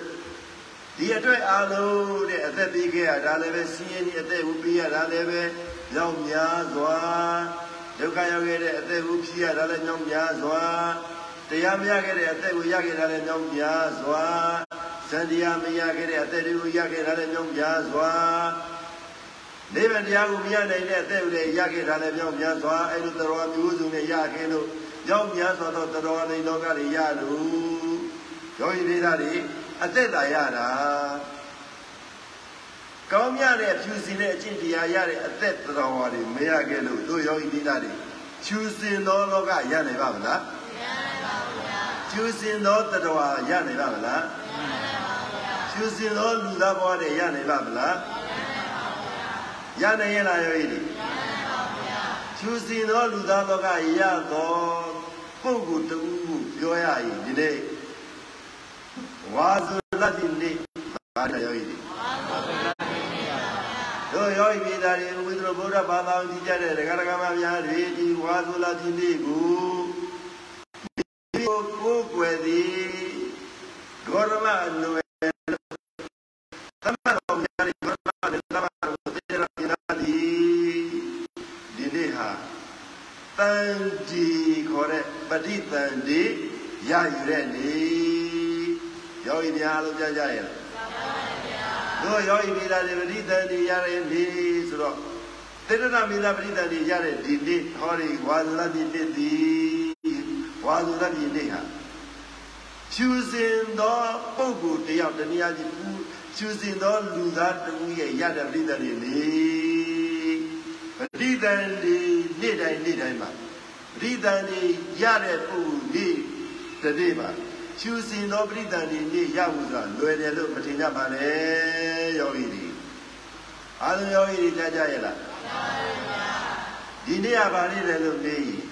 ဒီအတွက်အားလုံးတဲ့အသက်ပေးခဲ့ရဒါလည်းပဲစီးရင်ဒီအသက်ကိုပေးရတာလည်းပဲကြောင့်များစွာဒုက္ခရောက်ခဲ့တဲ့အသက်ကိုဖြီးရတာလည်းကြောင့်များစွာတရားမရခဲ့တဲ့အသက်ကိုရခဲ့တာလည်းကြောင့်များစွာဇန်တရားမရခဲ့တဲ့အသက်တွေကိုရခဲ့တာလည်းကြောင့်များစွာနိဗ္ဗာန်တရားကိုမရနိုင်တဲ့အသက်ကိုလည်းရခဲ့တာလည်းကြောင့်များစွာအဲ့လိုတော်မျိုးစုံနဲ့ရခဲ့လို့ ကြောင့်များစွာသောတော်နေလောကတွေရလို့ယောဂီဒေသတွေအသက်သာရတာကောင်းမြတဲ့ဖြူစင်တဲ့အကျင့်တရားရတဲ့အသက်တော်ဝါတွေမရခဲ့လို့တို့ယောဂီဒေသတွေဖြူစင်သောလောကရနိုင်ပါမလားမရနိုင်ပါဘူးဗျာဖြူစင်သောတရားရနိုင်ပါမလားမရနိုင်ပါဘူးဗျာဖြူစင်သောလူသားဘဝတွေရနိုင်ပါမလားမရနိုင်ပါဘူးဗျာရနိုင်ရဲ့လားယောဂီတွေမရနိုင်ပါဘူးဗျာဖြူစင်သောလူသားလောကရသော ပုဂ္ဂိုလ်တူပြောရရင်ဒီနေ့ဝါဇုလတိနေဘာတယောဂီတွေတို့ယောဂီပြည်သားတွေဝိသရဗုဒ္ဓဘာသာကိုကြည့်ကြတဲ့ဒကာဒကာမများတွေဒီဝါဇုလတိနေကိုဒီကိုကိုယ်ွယ်သည်ဂေါရမအနွယ်သမတော်များတွေဂေါရမနဲ့သမတော်သေရပြနာဒီဒီနေ့ဟာတန်ဒီခေါ်တဲ့ ပဋိသန္ဓေရယူတဲ့နေ့ယောဂီများလို့ကြားကြရဲ့လားတို့ယောဂီမိသားတွေပရိသတ်တွေရတဲ့နေ့ဆိုတော့သေတ္တမိသားပရိသတ်တွေရတဲ့ဒီနေ့ဟောဒီဝါဇလတိနေ့ဒီဝါဇလတိနေ့ဟာဖြူစင်သောပုဂ္ဂိုလ်တယောက်တနည်းအားဖြင့်ဖြူစင်သောလူသားတဦးရဲ့ရတဲ့ပရိသတ်တွေလေပရိသတ်တွေနေ့တိုင်းနေ့တိုင်းမှာပ ရိသတ်တွေရတဲ့ပုဂ္ဂိုလ်နေ့တနေ့မှာဖြူစင်သောပြိတ္တန်ဒီနေ့ရမှုဆိုတာလွယ်တယ်လို့မထင်ကြပါနဲ့ယောဂီတွေအားလုံးယောဂီတွေကြားကြရဲ့လားဒီနေ့ကဘာလေးလဲလို့မေးရင်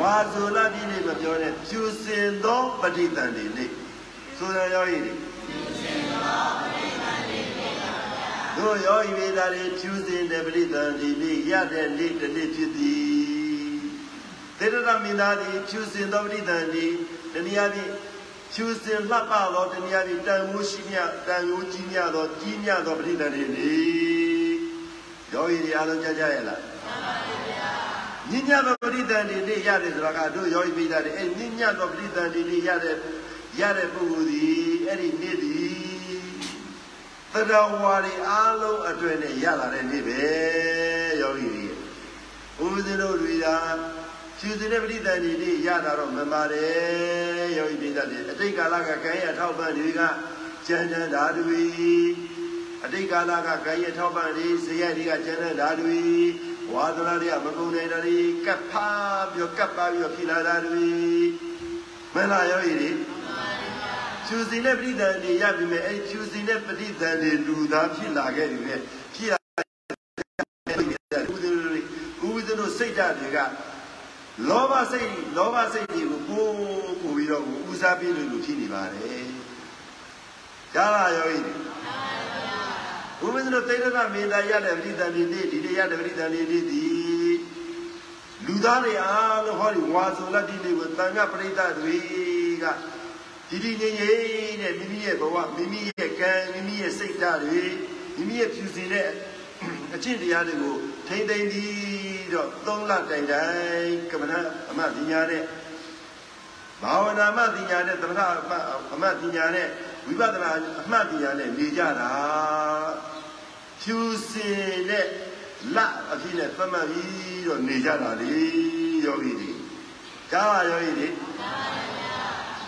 ဝါဇုလဒီနေ့မပြောနဲ့ဖြူစင်သောပဋိသန္ဓေနေ့ဆိုရယောဂီတွေဖြူစင်သောပဋိသန္ဓေနေ့ပါဗျာတို့ယောဂီတွေဒါတွေဖြူစင်တဲ့ပဋိသန္ဓေနေ့ရတဲ့နေ့တစ်နေ့ဖြစ်သည် သေတ္တမင်းသားသည်ဖြူစင်သောပဋိသန္ဓေတနည်းအားဖြင့်ဖြူစင်လှပသောတနည်းအားဖြင့်တန်မိုးရှိမြတန်ရိုးကြီးမြသောကြီးမြသောပဋိသန္ဓေနေယောဂီတွေအားလုံးကြားကြရဲ့လားမှန်ပါဗျာညဉ့်ညသောပဋိသန္ဓေနေရတယ်ဆိုတာကတို့ယောဂီပိသားတွေအဲညဉ့်ညသောပဋိသန္ဓေနေရတဲ့ရတဲ့ပုဂ္ဂိုလ်ဒီအဲ့ဒီနေ့ဒီသတ္တဝါတွေအားလုံးအတွင်နဲ့ရလာတဲ့နေ့ပဲယောဂီတွေဦးဇင်းတို့တွေက ဖြူစင်တဲ့ပရိသတ်တွေရတာတော့မပါတယ်ယောဂီပိသတ်တွေအတိတ်ကာလကကံရထောက်ပံ့တွေကကျန်တဲ့ဓာတုတွေအတိတ်ကာလကကံရထောက်ပံ့တွေဇေယျတွေကကျန်တဲ့ဓာတုတွေဝါဒနာတွေကမကုန်နိုင်တာတွေကပ်ဖားပြီးကပ်ပါပြီးဖြစ်လာတာတွေမလားယောဂီတွေဖြူစင်တဲ့ပရိသတ်တွေရပြီမဲ့အဲ့ဖြူစင်တဲ့ပရိသတ်တွေလူသားဖြစ်လာခဲ့တယ်လေဖြစ်လာတဲ့ဦးဇင်းတို့ဦးဇင်းတို့စိတ်ဓာတ်တွေက လောဘစိတ်လောဘစိတ်တွေကိုပို့ပို့ပြီးတော့ဦးစားပေးလို့လို့ဖြစ်နေပါတယ်။ကြားလာရောဤဘုမင်းတို့တိတ်တမင်းသားရတဲ့ပရိသန်ဒီနေ့ဒီနေ့ရတဲ့ပရိသန်ဒီနေ့ဒီလူသားတွေအားလုံးဟောဒီဝါဆိုလက်ဒီနေ့ကိုတန်ခပရိသတ်တွေကဒီဒီငြိမ်ငြိမ်နဲ့မိမိရဲ့ဘဝမိမိရဲ့ကံမိမိရဲ့စိတ်ဓာတ်တွေမိမိရဲ့ဖြူစင်တဲ့ အကျင့်တရားတွေကိုထိမ့်သိမ့်ပြီးတော့သုံးလတိုင်တိုင်ကမ္မဋအမပညာနဲ့ဘာဝနာမပညာနဲ့သမထအမပညာနဲ့ဝိပဿနာအမှတ်ပညာနဲ့နေကြတာဖြူစင်တဲ့လအဖြစ်နဲ့သတ်မှတ်ပြီးတော့နေကြတာလေယောဂီတွေကြားပါယောဂီတွေ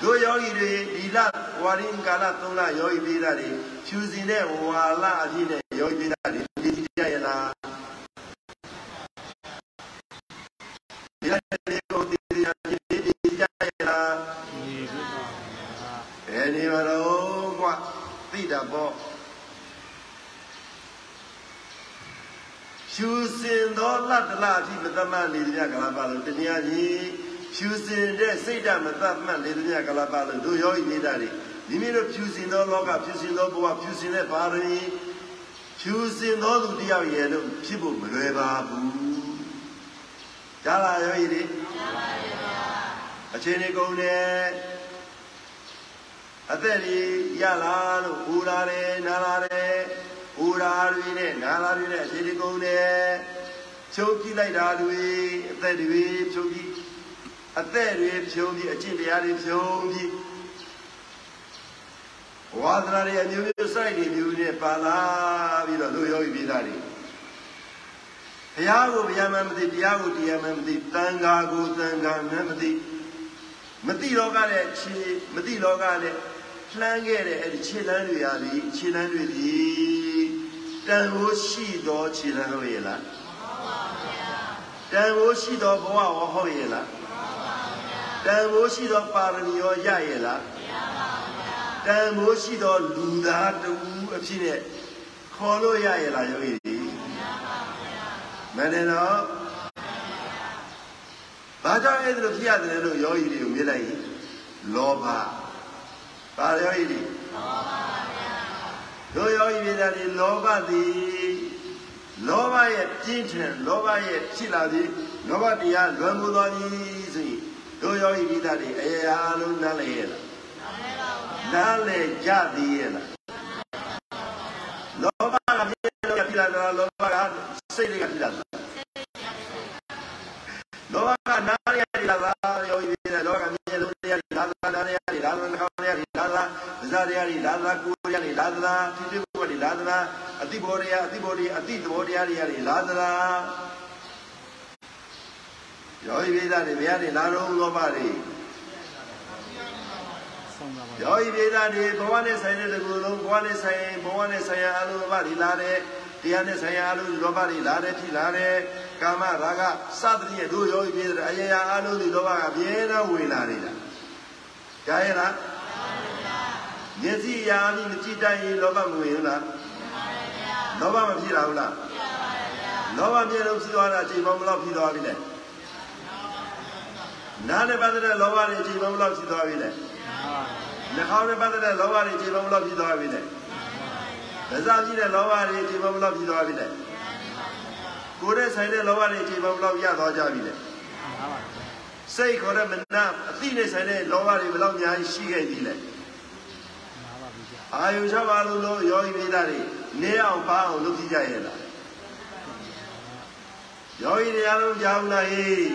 တို့ယောဂီတွေဒီလဝါရင်ကာလသုံးလယောဂီပေးတာတွေဖြူစင်တဲ့ဝါလအဖြစ်နဲ့ယောဂီပေးတာတွေနေကြရလားဒီနေ့ကိုဒီရည်ဒီကြရလား ဒီပြီပါဗျာ ဘယ်နေမလို့ကွာသိတာပေါ့ လ တ်တလအထိမတတ်မှတ်နေသမျှကာလပတ်လုံးတနည်းအားဖြင့်ဖြူစင်တဲ့စိတ်ဓာတ်မတတ်မှတ်နေသမျှကာလပတ်လုံးတို့ယောဂီနေတာတွေမိမိတို့ဖြူစင်သောလောကဖြူစင်သောဘဝဖြူစင်တဲ့ပါရမီဖြူစင်သောသူတယောက်ရဲ့လို့ဖြစ်ဖို့မလွယ်ပါဘူးကြားလားယောဂီတွေကြားပါပါအချိန်လေးကုန်တယ်အသက်ကြီးရလာလို့ဟူလာတယ်နားလာတယ်ဟူလာတွေနဲ့နားလာတွေနဲ့အချိန်လေးကုန်တယ် ချုပ်ကြည့်လိုက်တာတွေအသက်တွေဖြုတ်ပြီးအသက်တွေဖြုံးပြီးအကျင့်တရားတွေဖြုံးပြီးဝါဒနာတွေအမျိုးမျိုးစိုက်တွေမျိုးနဲ့ပါလာပြီးတော့လူယောဂီပြည်သားတွေဘုရားကိုဘုရားမှမသိတရားကိုတရားမှမသိတန်ခါကိုတန်ခါမှမသိမသိလောကတဲ့ခြေမသိလောကတဲ့လှမ်းခဲ့တဲ့အဲ့ဒီခြေလမ်းတွေရာဒီခြေလမ်းတွေဒီတန်ဖို့ရှိသောခြေလမ်းဟုတ်ရဲ့လားမှန်ပါဗျာ တန်ဖို့ရှိသောဘဝဟောဟုတ်ရဲ့လားမှန်ပါဗျာတန်ဖို့ရှိသောပါရမီရောရရဲ့လားမရပါဗျာတန်ဖို့ရှိသောလူသားတူအဖြစ်နဲ့ခေါ်လို့ရရဲ့လားယောဂီမရပါဗျာမနဲ့တော့ဘာကြောင့်အဲ့ဒါလိုဖြစ်ရတယ်လို့ယောဂီတွေကိုမြင်လိုက်ရင်လောဘပါယောဂီတွေလောဘပါဗျာတို့ယောဂီပြည်သားတွေလောဘသည် လောဘရဲ့ပြင်းထန်လောဘရဲ့ဖြစ်လာသည်လောဘတရားလွန်မှုတော်သည်ဆိုရင်တို့ယောဂီပြည်သားတွေအရာအလုံးနားလည်ရဲ့လားနားလည်ကြသည်ရဲ့လားလောဘကပြင်းလို့ဖြစ်လာတာလောဘကစိတ်တွေကဖြစ်လာတာလောဘကနားရည်လာတာယောဂီပြည်သားလောဘကမြင်လို့တရားလာတာနားရည်လာတာနှောင်းရည်လာတာဇာရည်လာတာကိုယ်ရည်လာတာဖြစ်ဖြစ်ကိုယ်ရည်လာတာအတိ ဘောတရားအတိဘောတရားအတိသဘောတရားတွေရည်လာတာယောဂီပြည်သားတွေဘယ်ကနေလာတော့လောဘတွေဆုံးပါပါယောဂီပြည်သားတွေဘဝနဲ့ဆိုင်တဲ့တကူလုံးဘဝနဲ့ဆိုင်ဘဝနဲ့ဆိုင်ရာအလိုလောဘတွေလာတယ်တရားနဲ့ဆိုင်ရာအလိုလောဘတွေလာတယ်ဖြစ်လာတယ်ကာမရာဂစသတိရဲ့တို့ယောဂီပြည်သားအရာရာအလိုဒီလောဘကအပြင်းနဲ့ဝင်လာနေတာကြားရလားမျက်စိရာပြီးမကြည့်တတ်ရင်လောဘမဝင်ဘူးလား လောဘမဖြစ်လာဘူးလားလောဘပြေလို့ဖြစ်သွားတာအချိန်ပေါင်းဘယ်လောက်ဖြစ်သွားပြီလဲနားနဲ့ပတ်သက်တဲ့လောဘတွေအချိန်ပေါင်းဘယ်လောက်ဖြစ်သွားပြီလဲနှာခေါင်းနဲ့ပတ်သက်တဲ့လောဘတွေအချိန်ပေါင်းဘယ်လောက်ဖြစ်သွားပြီလဲဒါစားကြည့်တဲ့လောဘတွေအချိန်ပေါင်းဘယ်လောက်ဖြစ်သွားပြီလဲကိုယ်နဲ့ဆိုင်တဲ့လောဘတွေအချိန်ပေါင်းဘယ်လောက်ရသွားကြပြီလဲမှန်ပါပါစိတ်ခေါ်တဲ့မနာအသိနဲ့ဆိုင်တဲ့လောဘတွေဘယ်လောက်အများကြီးရှိခဲ့ပြီလဲမှန်ပါပြီကြာ အာယု၆ပါးလုံးလုံးယောဂီမိသားတွေနေအောင်ပါအောင်လုပ်ကြည့်ကြရဲ့လားယောဂီတွေအားလုံးကြားဘူးလားဟေး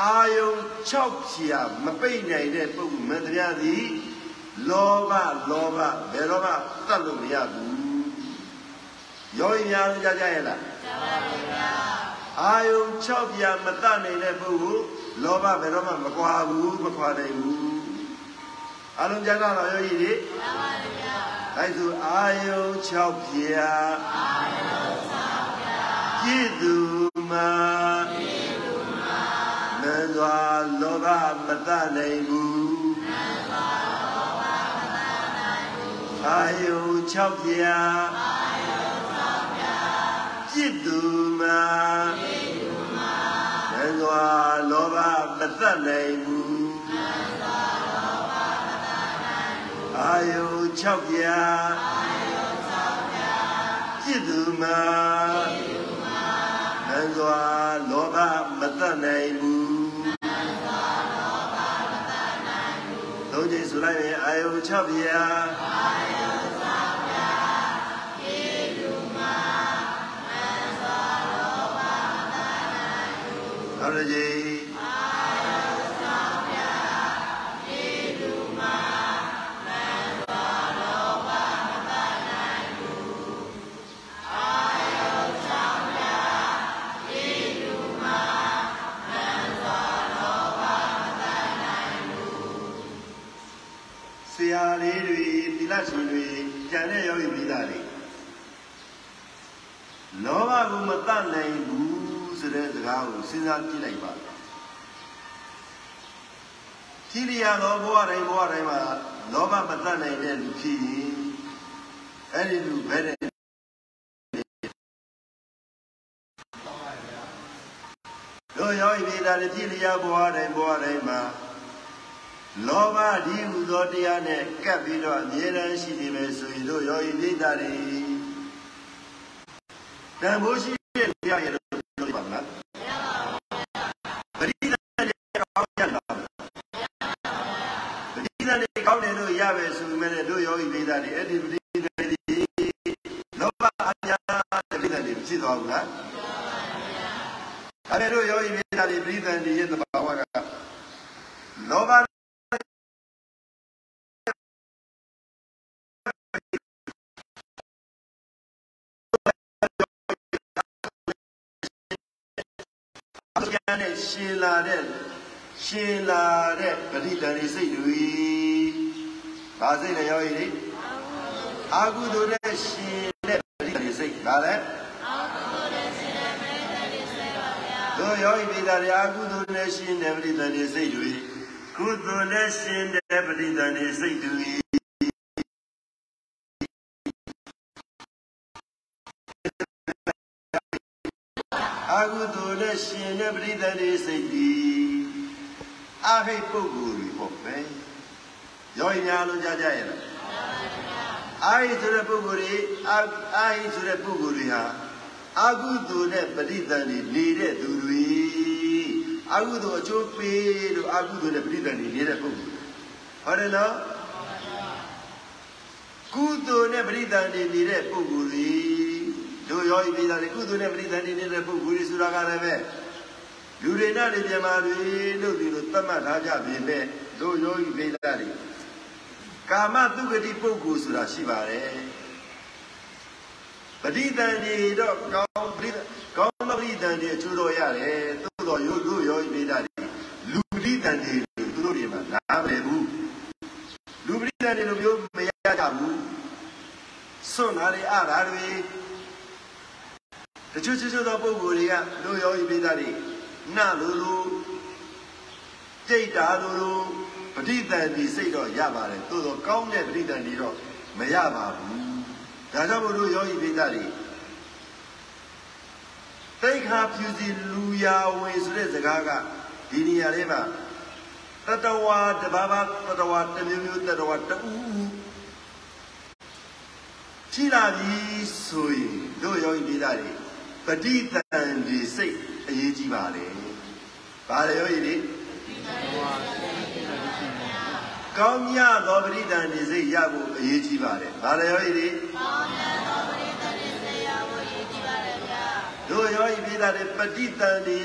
အာယု6ဖြာမပိတ်နိုင်တဲ့ပုဂ္ဂိုလ်မင်းတရားသည်လောဘလောဘဘယ်တော့မှတတ်လို့မရဘူးယောဂီများလုံးကြားကြရဲ့လားကြားပါဗျာအာယု6ဖြာမတတ်နိုင်တဲ့ပုဂ္ဂိုလ်လောဘဘယ်တော့မှမကွာဘူးမခွာနိုင်ဘူး အလုံးကြတာတော့ယောဂီတွေမှန်ပါဗျာအဲဆိုအာယု6ဖြာအာယု6ဖြာကြည်သူမှာကြည်သူမှာနန္စွာလောဘမတနိုင်ဘူးနန္စွာလောဘမတနိုင်ဘူးအာယု6ဖြာအာယု6ဖြာကြည်သူမှာကြည်သူမှာနန္စွာလောဘမတနိုင်ဘူး ယု6ပြာအာယု6ပြာจิตသူမှာจิตသူမှာနံစွာလောဘမတတ်နိုင်ဘူးနံစွာလောဘမတတ်နိုင်ဘူးသုံးချိန်ဆိုလိုက်ရင်အာယု6ပြာအာယု6ပြာจิตသူမှာနံစွာလောဘမတတ်နိုင်ဘူးနောက်တစ်ချိန် ကိုမတတ်နိုင်ဘူးဆိုတဲ့စကားကိုစဉ်းစားကြည့်လိုက်ပါကြည်လျာသောဘဝတိုင်းဘဝတိုင်းမှာလောဘမတတ်နိုင်တဲ့လူဖြစ်ရင်အဲ့ဒီလူဘယ်နဲ့တို့ယောဂီမိသားတွေကြည်လျာဘဝတိုင်းဘဝတိုင်းမှာလောဘဒီဟူသောတရားနဲ့ကပ်ပြီးတော့အမြဲတမ်းရှိနေမယ်ဆိုရင်တို့ယောဂီမိသားတွေ တန်ဖိုးရှိတဲ့တရားရဲ့လို့ပြောပါမလားပရိသတ်တွေကောင်းရလားပရိသတ်တွေကောင်းတယ်လို့ရပဲဆိုပေမဲ့တို့ယောဂီမိသားတွေအဲ့ဒီပရိသတ်တွေလောဘအများတဲ့ပရိသတ်တွေဖြစ်သွားဘူးလားအဲ့ဒါတို့ယောဂီမိသားတွေပရိသတ်တွေရဲ့သဘာဝကလောဘအကျမ်းနဲ့ ရှင်လာတဲ့ရှင်လာတဲ့ပရိသတ်တွေစိတ်တွေဘာစိတ်လဲယောဂီတွေအာဟုသူနဲ့ရှင်တဲ့ပရိသတ်တွေစိတ်ဒါလည်းတို့ယောဂီမိသားတွေအာဟုသူနဲ့ရှင်တဲ့ပရိသတ်တွေစိတ်တွေကုသိုလ်နဲ့ရှင်တဲ့ပရိသတ်တွေစိတ်တွေအာဟုသူ နဲ့ရှင်တဲ့ပရိသတ်တွေစိတ်တွေအာဟိတ်ပုဂ္ဂိုလ်တွေပေါ့ပဲယောဂီများလုံးကြကြရဲ့လားအာဟိဆိုတဲ့ပုဂ္ဂိုလ်တွေအာအာဟိဆိုတဲ့ပုဂ္ဂိုလ်တွေဟာအာဟုသူနဲ့ပရိသတ်တွေနေတဲ့သူတွေအာဟုသူအကျိုးပေးလို့အာဟုသူနဲ့ပရိသတ်တွေနေတဲ့ပုဂ္ဂိုလ်ဟုတ်တယ်နော်ကုသိုလ်နဲ့ပရိသတ်တွေနေတဲ့ပုဂ္ဂိုလ်တွေ တို့ရောဤပြည်သားတွေကုသိုလ်နဲ့ပရိသတ်တွေနေတဲ့ပုဂ္ဂိုလ်တွေဆိုတာကလည်းပဲလူတွေနဲ့နေပြန်ပါတွေလို့ဒီလိုသတ်မှတ်ထားကြပြီမဲ့တို့ရောဤပြည်သားတွေကာမတုဂတိပုဂ္ဂိုလ်ဆိုတာရှိပါတယ်ပရိသတ်တွေတော့ကောင်းပရိကောင်းပရိသတ်တွေအကျိုးတော်ရတယ်သို့တော်ရိုးရိုးရောဤပြည်သားတွေလူပရိသတ်တွေသူတို့တွေမှာနားမလည်ဘူးလူပရိသတ်တွေလိုမျိုးမရကြဘူးစွန့်တာတွေအတာတွေ တချို့တချို့သောပုဂ္ဂိုလ်တွေကလူရောဤပြည်သားတွေနှလိုလိုကြိတ်တာလိုလိုပဋိသန္တိစိတ်တော့ရပါတယ်သို့တော့ကောင်းတဲ့ပဋိသန္တိတော့မရပါဘူးဒါကြောင့်မို့လို့ယောဂီပိသတွေသိခါဖြူစီလူယာဝင်ဆိုတဲ့စကားကဒီနေရာလေးမှာတတဝါတဘာဘာတတဝါတစ်မျိုးမျိုးတတဝါတူးရှိလာပြီဆိုရင်တို့ယောဂီပိသတွေ ပဋိသန္တိစိတ်အရေးကြီးပါလေ။ဘာလဲယောဂီတွေကောင်းမြတ်သောပရိသန္တိစိတ်ရဖို့အရေးကြီးပါတယ်။ဘာလဲယောဂီတွေတို့ယောဂီပိသတွေပဋိသန္တိ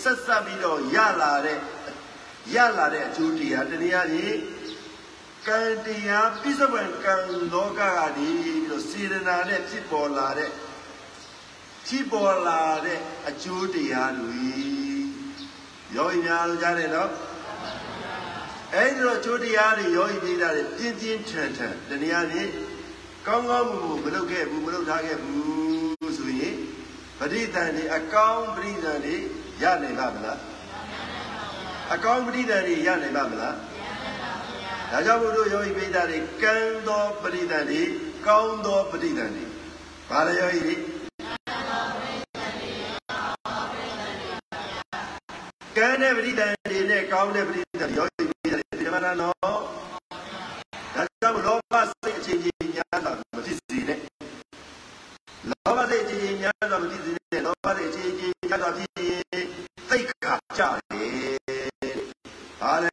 ဆက်ဆက်ပြီးတော့ရလာတဲ့ရလာတဲ့အကျိုးတရားတရားကြီးကံတရားပြစ္ဆဝံကံလောကကနေပြီးတော့စေရနာနဲ့ဖြစ်ပေါ်လာတဲ့ ဖြစ်ပေါ်လာတဲ့အကျိုးတရားတွေယောဂီများလို့ကြားတယ်နော်အဲ့ဒီတော့အကျိုးတရားတွေယောဂီပြည်သားတွေပြင်းပြင်းထန်ထန်တရားကြီးကောင်းကောင်းမူမလုပ်ခဲ့ဘူးမလုပ်ထားခဲ့ဘူးဆိုရင်ပဋိသန္ဓေအကောင်းပဋိသန္ဓေရနိုင်ပါမလားအကောင်းပဋိသန္ဓေရနိုင်ပါမလားဒါကြောင့်ဘုရားယောဂီပိဋကတွေကံသောပရိသတ်တွေကောင်းသောပရိသတ်တွေဘာလဲယောဂီတွေ တဲ့ပရိသတ်တွေနဲ့ကောင်းတဲ့ပရိသတ်ယောဂီပိဋကတွေဓမ္မနာနော်ဒါကြောင့်လောဘစိတ်အချင်းချင်းညာတာမဖြစ်စေနဲ့လောဘစိတ်အချင်းချင်းညာတာမဖြစ်စေနဲ့လောဘစိတ်အချင်းချင်းညာတာဖြစ်ရင်သိက္ခာကြတယ်ဘာလဲ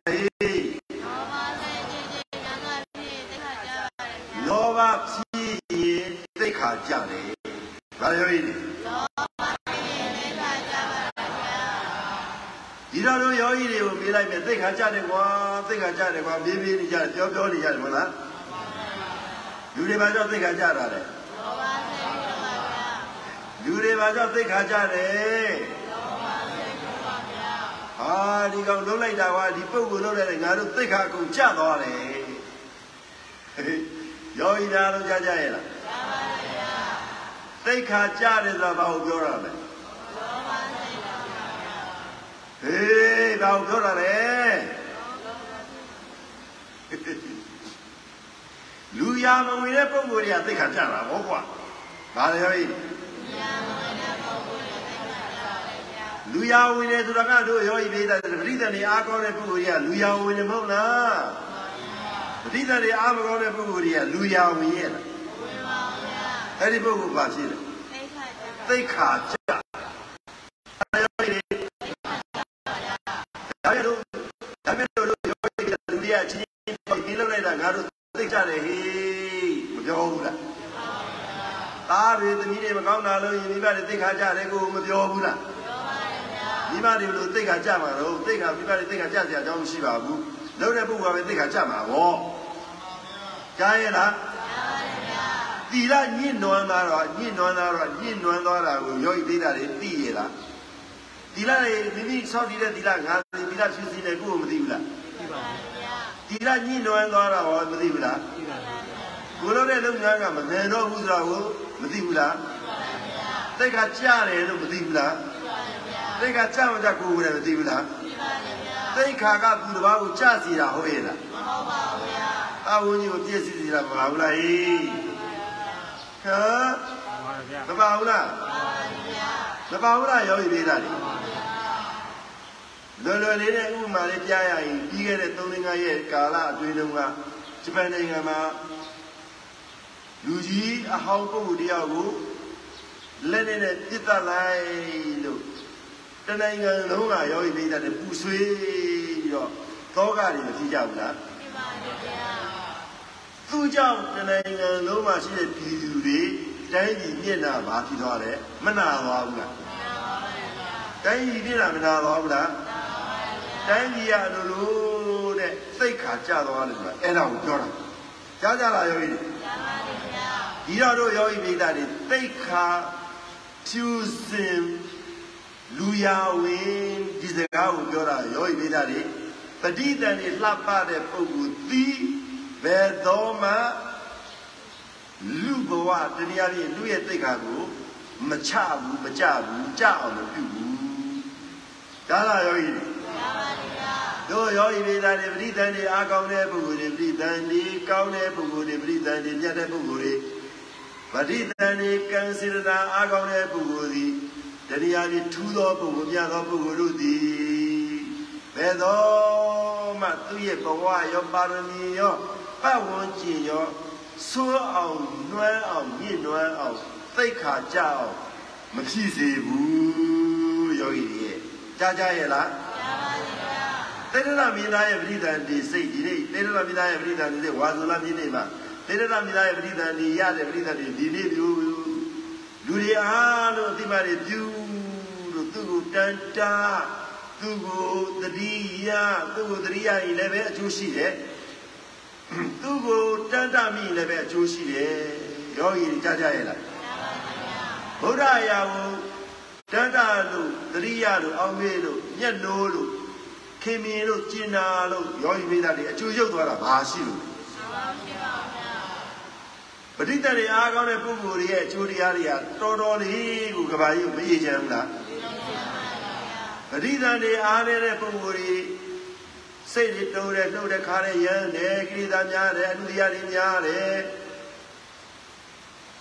လောဘဖြစ်ရင်သိက္ခာကြတယ်။ဘာလို့လဲ ယောဂီတွေကိုပြေးလိုက်မယ်သိက္ခာကြတယ်ကွာသိက္ခာကြတယ်ကွာပြေးပြေးနေကြတယ်ပြောပြောနေကြတယ်မဟုတ်လားလူတွေဘာကြောင့်သိက္ခာကြတာလဲလောဘဖြစ်ပါဗျာလူတွေဘာကြောင့်သိက္ခာကြတယ်လောဘဖြစ်ပါဗျာဟာဒီကောင်လုံးလိုက်တာကွာဒီပုဂ္ဂိုလ်လုံးလိုက်တယ်ငါတို့သိက္ခာအကုန်ကျသွားတယ်ယောဂီများလုံးကြားကြရဲ့လားကြားပါဗျာသိခါကြားတယ်ဆိုတာဘာကိုပြောတာလဲလောဘစိတ်ပါဗျာ ဟေးဘာကိုပြောတာလဲလူရမဝင်တဲ့ပုံကိုယ်တွေကသိခါကြတာဟောကွာဘာလဲယောဂီလူရမဝင်တဲ့ပုံကိုယ်တွေသိခါကြပါဗျာလူရဝင်တယ်ဆိုတာကတို့ယောဂီပိဒါပရိသတ်နေအားကောင်းတဲ့ပုဂ္ဂိုလ်ကြီးကလူရဝင်တယ်မဟုတ်လားပရိသတ်နေအားမကောင်းတဲ့ပုဂ္ဂိုလ်ကြီးကလူရဝင်ရဲ့လားအဲ့ဒီပုဂ္ဂိုလ်ပါရှိတယ်သိခါကြ ဒါပေမဲ့ဒါပေမဲ့တို့ယောဂီကလူတွေကချင်းချင်းပြီးလောက်လိုက်တာငါတို့သိကြတယ်ဟေးမပြောဘူးလားသားတွေသမီးတွေမကောင်းတာလို့ယင်မိဘတွေသိခါကြတယ်ကိုမပြောဘူးလားမိဘတွေလို့သိခါကြမှာတော့သိခါမိဘတွေသိခါကြစရာအကြောင်းမရှိပါဘူးလုံးတဲ့ပုဂ္ဂိုလ်ကပဲသိခါကြမှာဗောကြားရဲ့လားတီလာညှင့်နွမ်းသွားတော့ညှင့်နွမ်းသွားတော့ညှင့်နွမ်းသွားတာကိုယောဂီသိတာတွေသိရလား တီလာတွေမိမိဆောက်တည်တဲ့တီလာငါတီလာဖြူစီနေကိုယ်မသိဘူးလားပြပါဗျာတီလာညှင့်နွမ်းသွားတာဟောမသိဘူးလားပြပါဗျာကိုလိုတဲ့လုပ်ငန်းကမမြန်တော့ဘူးဆိုတာကိုမသိဘူးလားသိခါကြားတယ်လို့မသိဘူးလားသိခါကြားမှကြကိုယ်ကိုယ်လည်းမသိဘူးလားသိခါကသူတစ်ပါးကိုကြားစီတာဟုတ်ရဲ့လားမဟုတ်ပါဘူးဗျာအဝင်းကြီးကိုပြည့်စည်စီတာမပါဘူးလားဟေးဟမ်ပါဗျာမပါဘူးလားမပါဘူး လားယောဂီသေးတာလေလွယ်လွယ်လေးနဲ့ဥပမာလေးပြရရင်ပြီးခဲ့တဲ့3လရဲ့ကာလအတွင်းတုန်းကဂျပန်နိုင်ငံမှာလူကြီးအဟောင်းပုဂ္ဂိုလ်တယောက်ကိုလက်နဲ့နဲ့ပြစ်တတ်လိုက်လို့တနိုင်ငံလုံးကယောဂီသေးတာနဲ့ပူဆွေးပြီးတော့သောကတွေမဖြစ်ကြဘူးလားသူကြောင့်တနိုင်ငံလုံးမှာရှိတဲ့ပြည်သူတွေ တိုင်းပြည်မျက်နှာမှာဖြစ်သွားတယ်မနာသွားဘူးလားတိုင်းပြည်မျက်နှာမနာသွားဘူးလားတိုင်းပြည်ကအလိုလိုတဲ့စိတ်ခါကြသွားတယ်ဆိုတာအဲ့ဒါကိုပြောတာကြားကြလားယောဂီတွေဒီတော့တို့ယောဂီမိသားတွေသိတ်ခါဖြူစင်လူရဝင်ဒီစကားကိုပြောတာယောဂီမိသားတွေပဋိသန္ဓေလှပတဲ့ပုဂ္ဂိုလ်သည်ဘယ်တော့မှ လူဘဝတရားပြည့်လူရဲ့သိက္ခာကိုမချဘူးမကြဘူးကြအောင်မပြုဘူးဒါလားယောဂီတွေတို့ယောဂီမိသားတွေပဋိသန္ဓေအားကောင်းတဲ့ပုဂ္ဂိုလ်တွေပဋိသန္ဓေကောင်းတဲ့ပုဂ္ဂိုလ်တွေပဋိသန္ဓေမြတ်တဲ့ပုဂ္ဂိုလ်တွေပဋိသန္ဓေကံစေတနာအားကောင်းတဲ့ပုဂ္ဂိုလ်သည်တရားပြည့်ထူးသောပုဂ္ဂိုလ်မြတ်သောပုဂ္ဂိုလ်တို့သည်ဘယ်တော့မှသူ့ရဲ့ဘဝရောပါရမီရောပတ်ဝန်းကျင်ရော ဆိုးအောင်နှွမ်းအောင်ညှစ်နှွမ်းအောင်သိက္ခာကြအောင်မဖြစ်စေဘူးယောဂီတွေရဲ့ကြားကြရဲ့လားတေရရမင်းသားရဲ့ပရိသန်ဒီစိတ်ဒီနေ့တေရရမင်းသားရဲ့ပရိသန်ဒီစိတ်ဝါဇုလမြင်းနေမှာတေရရမင်းသားရဲ့ပရိသန်ဒီရတဲ့ပရိသန်ဒီဒီနေ့မျိုးလူတွေအားလုံးအတိမတွေပြုလို့သူ့ကိုတန်တာသူ့ကိုတတိယသူ့ကိုတတိယရင်လည်းပဲအကျိုးရှိတယ် သူ့ကိုတန်တာမိရင်လည်းပဲအကျိုးရှိတယ်ယောဂီတွေကြားကြရဲ့လားဘုရားရာကိုတန်တာလို့တတိယလို့အောင်မေးလို့ညက်နိုးလို့ခင်မင်လို့ကျင်နာလို့ယောဂီမိသားတွေအကျိုးရုပ်သွားတာဘာရှိလို့ပဋိသန္ဓေအားကောင်းတဲ့ပုဂ္ဂိုလ်တွေရဲ့အကျိုးတရားတွေကတော်တော်လေးကိုကဘာကြီးမရေချမ်းဘူးလားပဋိသန္ဓေအားနေတဲ့ပုဂ္ဂိုလ်တွေ စိတ်တွေတုံးတယ်နှုတ်တယ်ခါတယ်ရမ်းတယ်ကိလေသာများတယ်အနုတရားတွေများတယ်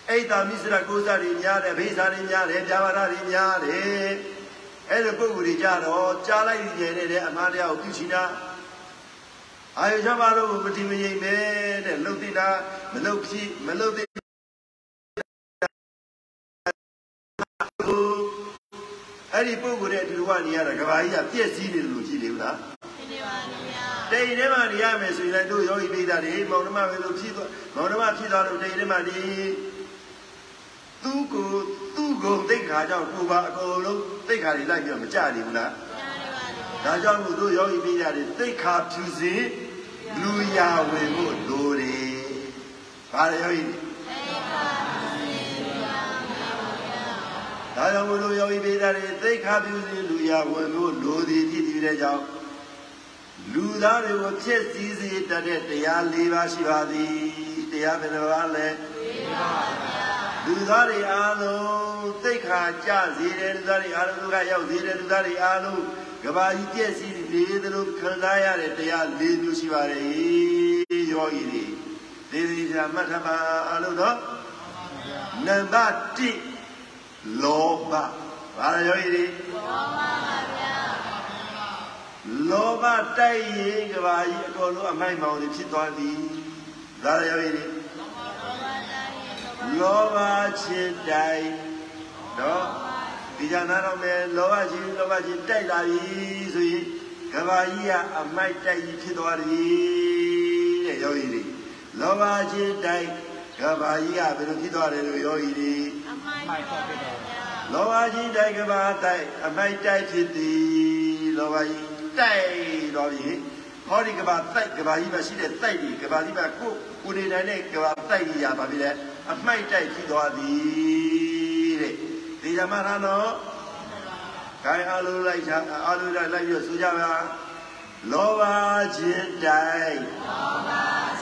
အိတ်တာမိစရကိုးစားတွေများတယ်ဘိစားတွေများတယ်ပြာပါဒတွေများတယ်အဲ့လိုပုဂ္ဂိုလ်တွေကြတော့ကြားလိုက်ရင်လည်းတဲ့အမှားတရားကိုသိချင်တာအာယုချပါတော့မတိမငိမ့်ပဲတဲ့လှုပ်တိတာမလှုပ်ဖြစ်မလှုပ်တိအဲ့ဒီပုဂ္ဂိုလ်ရဲ့အတူတူကနေရတာကဘာကြီးကပြည့်စည်နေတယ်လို့ကြည့်လေဘူးလား တိမ်ထဲမှာနေရမယ်ဆိုရင်လည်းတို့ယောဂီပိဒါတွေမောင်နှမပဲလို့ဖြစ်သွားမောင်နှမဖြစ်သွားလို့တိမ်ထဲမှာနေသူ့ကိုသူ့ကိုသိက္ခာကြောင့်ကိုယ်ပါအကုန်လုံးသိက္ခာတွေလိုက်ပြီးတော့မကြနေဘူးလားဒါကြောင့်မို့တို့ယောဂီပိဒါတွေသိက္ခာဖြူစင်လူရဝင်ဖို့လိုတယ်။ဘာလဲယောဂီဒါကြောင့်မို့လို့ယောဂီပိဒါတွေသိက္ခာဖြူစင်လူရဝင်ဖို့လိုသည်ဖြစ်ပြီးတဲ့ကြောင့် လူသားတွေကိုဖြစ်စည်းစေတတ်တဲ့တရား၄ပါးရှိပါသည်တရားဘယ်နှပါးလဲလူသားတွေအားလုံးသိက္ခာကျစေတယ်လူသားတွေအားလုံးဒုက္ခရောက်စေတယ်လူသားတွေအားလုံးကဘာကြီးပြည့်စည်နေသလိုခံစားရတဲ့တရား၄မျိုးရှိပါတယ်ယောဂီတွေဒီဒီချာမှတ်ထားပါအားလုံးတော့နံပါတ်1လောဘဘာလဲယောဂီတွေလောဘ တိုက်ရင်ကဘာကြီးအကုန်လုံးအမိုက်မောင်တွေဖြစ်သွားသည်ဒါရရောရည်လောဘချင်းတိုက်နော်ဒီကြနာတော့မယ်လောဘချင်းလောဘချင်းတိုက်လာပြီဆိုရင်ကဘာကြီးကအမိုက်တိုက်ကြီးဖြစ်သွားသည်တဲ့ယောဂီတွေလောဘချင်းတိုက်ကဘာကြီးကဘယ်လိုဖြစ်သွားတယ်လို့ယောဂီတွေမိုက်တော့ပြတော့လောဘကြီးတိုက်ကဘာတိုက်အမိုက်တိုက်ဖြစ်သည်လောဘကြီး တိုက်တော့ပြီဟောဒီကဘာတိုက်ကဘာကြီးမှာရှိတဲ့တိုက်ဒီကဘာကြီးမှာကိုကိုနေနိုင်တဲ့ကဘာတိုက်ကြီးရပါပြီလေအမိုက်တိုက်ဖြစ်သွားသည်တဲ့ဒီဓမ္မရနော်ခိုင်အလိုလိုက်ချာအလိုလိုက်လိုက်ပြီးဆိုကြပါလောဘခြင်းတိုက်လောဘ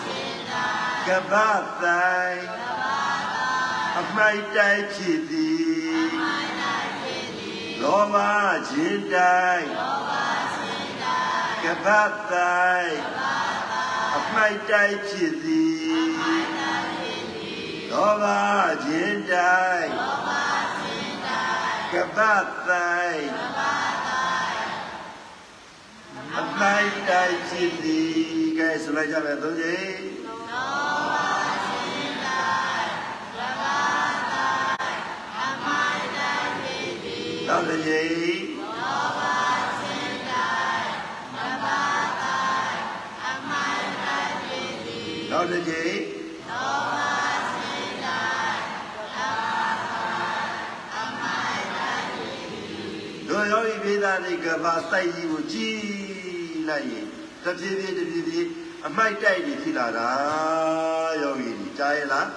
ခြင်းတိုက်ကဘာတိုက်အမိုက်တိုက်ဖြစ်သည်လောဘခြင်းတိုက်လောဘခြင်းတို က်ကပ္ပတိုက်အမိုက်တိုက်ဖြစ်သည်လောဘခြင်းတိုက်လောဘခြင်းတိုက်ကပ္ပတိုက်အမိုက်တိုက်ဖြစ်သည်ကဲဆိုလိုက်ကြမယ်သုံးချိန်နောက်တစ်ချိန် နောက်တစ်ချိန်တို့ယောဂီပိသားတွေကဘာစိုက်ကြီးကိုကြည်လိုက်ရင်တဖြည်းဖြည်းတဖြည်းဖြည်းအမိုက်တိုက်နေဖြစ်လာတာယောဂီကြီးကြားရဲ့လား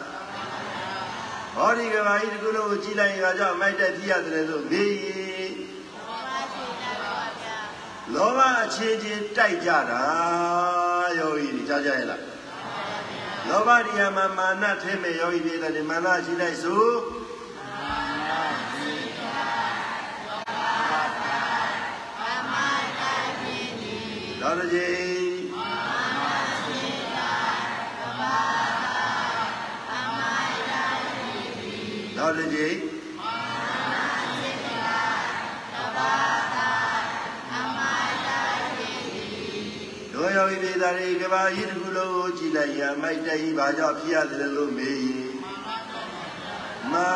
ဟောဒီကဘာကြီးဒီကုလို့ကိုကြည်လိုက်ရင်ကကြောင့်အမိုက်တိုက်ဖြစ်ရတယ်လို့နေရင်လောဘအချင်းချင်းတိုက်ကြတာယောဂီကြီးကြားကြရဲ့လား လောဘဒီယမှာမာနထဲမဲ့ယောဂီပိသားတွေမာနရှိလိုက်စို့နောက်တစ်ချိန်နောက်တစ်ချိန်တို့ယောဂီပိသားတွေကဘာကြီးတစ်ခုလုံး ကိုကြည်လိုက်ရမိုက်တိုက်ကြီးဘာကြောင့်ဖြစ်ရတယ်လို့မေးရင်မာ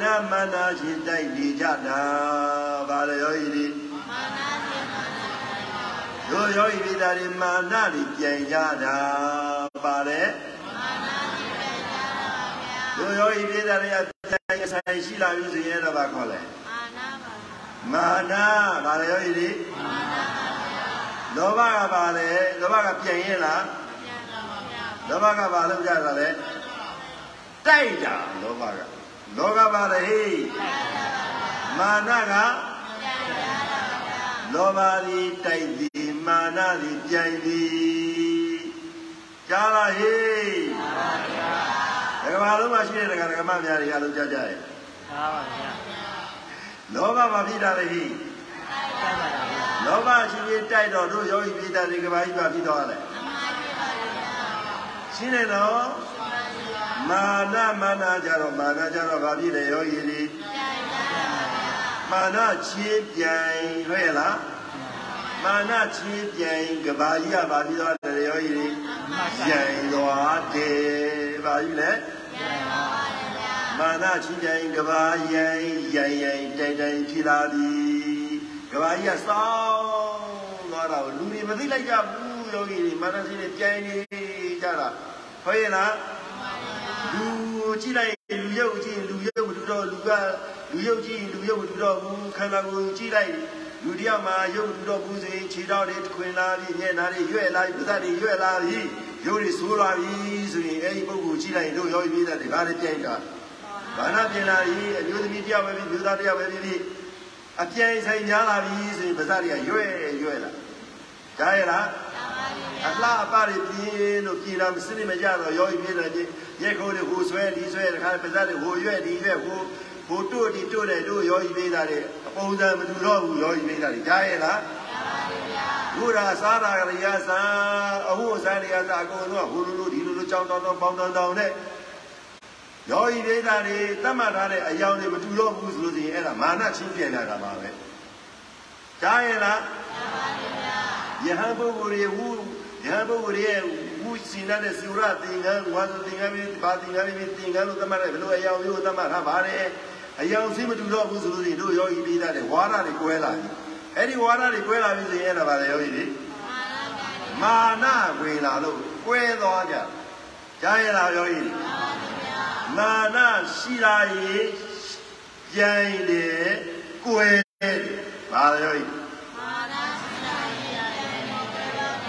နမနာရှင်တိုက်နေကြတာဗါလေယောဂီတွေတို့ယောဂီပိသားတွေမာနတွေပြန်ကြတာပါတယ်တို့ယောဂီပိသားတွေကပြန်ဆိုင်ရှိလာပြီဆိုရင်အဲ့ဒါဘာခေါ်လဲမာနဗါလေယောဂီတွေလောဘကပါလေလောဘကပြန်ရင်လား လောဘကပါလို့ကြတာလေတိုက်တာလောဘကလောကပါလေဟေးမာနကလောဘဒီတိုက်သည်မာနဒီပြန်သည်ကြားလားဟေးဒကမာလုံးမှာရှိတဲ့ဒကမများတွေအလုံးကြကြရဲ့သားပါဗျာလောဘမှာဖြစ်တာလေဟေးတိုက်ပါဗျာလောဘရှိပြီးတိုက်တော့တို့ယောဂီပိတာတွေကဘာကြီးပါဖြစ်သွားလဲ ရှင်းတယ်နော်မာနမာနကြတော့မာနကြတော့ဘာဖြစ်လဲယောဂီတွေမာနချင်းပြိုင်ဟုတ်ရဲ့လားမာနချင်းပြိုင်ကဘာကြီးကဘာဖြစ်သွားတယ်ယောဂီတွေပြိုင်သွားတယ်ဘာကြီးလဲမာနချင်းပြိုင်ကဘာရိုင်ရိုင်ရိုင်တိုင်တိုင်ဖြစ်လာသည်ကဘာကြီးကစောင်းသွားတာကိုလူတွေမသိလိုက်ကြဘူးယောဂီတွေမာနချင်းတွေပြိုင်နေ ကြတာဟုတ်ရဲ့လားလူကြည့်လိုက်လူရုပ်ကြည့်လူရုပ်မတူတော့လူကလူရုပ်ကြည့်လူရုပ်မတူတော့ဘူးခန္ဓာကိုယ်ကြည့်လိုက်လူတယောက်မှာရုပ်မတူတော့ဘူးဆိုရင်ခြေထောက်တွေထွင်လာပြီးညက်နာတွေရွက်လာပြီးပါးစပ်တွေရွက်လာပြီးရုပ်တွေဆိုးလာပြီးဆိုရင်အဲ့ဒီပုဂ္ဂိုလ်ကြည့်လိုက်တို့ရောပြီးတဲ့ဒါလည်းပြိုင်တာဘာနာပြင်လာပြီးအမျိုးသမီးတယောက်ပဲပြီးမျိုးသားတယောက်ပဲပြီးပြီးအပြိုင်ဆိုင်များလာပြီးဆိုရင်ပါးစပ်တွေကရွက်ရွက်လာကြားရလား အလားအပါတွေပြင်းလို့ပြည်တာမစနစ်မကြတော့ရောပြီးပြင်းတယ်ပြင်းရက်ခိုးတွေဟိုဆွဲဒီဆွဲတခါပါးစပ်တွေဟိုရွက်ဒီရွက်ဟိုဟိုတို့ဒီတို့တယ်တို့ရောပြီးပြတာတွေအပုံစံမတူတော့ဘူးရောပြီးပြတာတွေကြားရဲ့လားဘုရားစားတာကလေးစားအဟုတ်စားတွေကစားအကုန်လုံးကဟိုလိုလိုဒီလိုလိုကြောင်းတောင်းတောင်းပေါင်းတောင်းတောင်းနဲ့ရောဤဒေတာတွေတတ်မှတ်ထားတဲ့အယောင်တွေမတူတော့ဘူးဆိုလို့ရှိရင်အဲ့ဒါမာနချင်းပြန်လာတာပါပဲကြားရဲ့လား ယဟန်ပုဂ္ဂိုလ်တွေဝူယဟန်ပုဂ္ဂိုလ်တွေရဲ့ဝူစင်တဲ့သုရသင်္ကန်းဝါသသင်္ကန်းပြီးဘာသင်္ကန်းပြီးသင်္ကန်းလို့သတ်မှတ်တယ်ဘယ်လိုအယောင်မျိုးသတ်မှတ်ထားပါတယ်အယောင်စိမတူတော့ဘူးဆိုလို့ရှိရင်တို့ယောဂီပိသားတွေဝါဒတွေကွဲလာပြီအဲ့ဒီဝါဒတွေကွဲလာပြီဆိုရင်အဲ့ဒါပါလေယောဂီတွေမာနဝင်လာလို့ကွဲသွားကြကြားရလားယောဂီတွေမာနရှိလာရင်ကြိုင်တယ်ကွဲတယ်ပါလေယောဂီ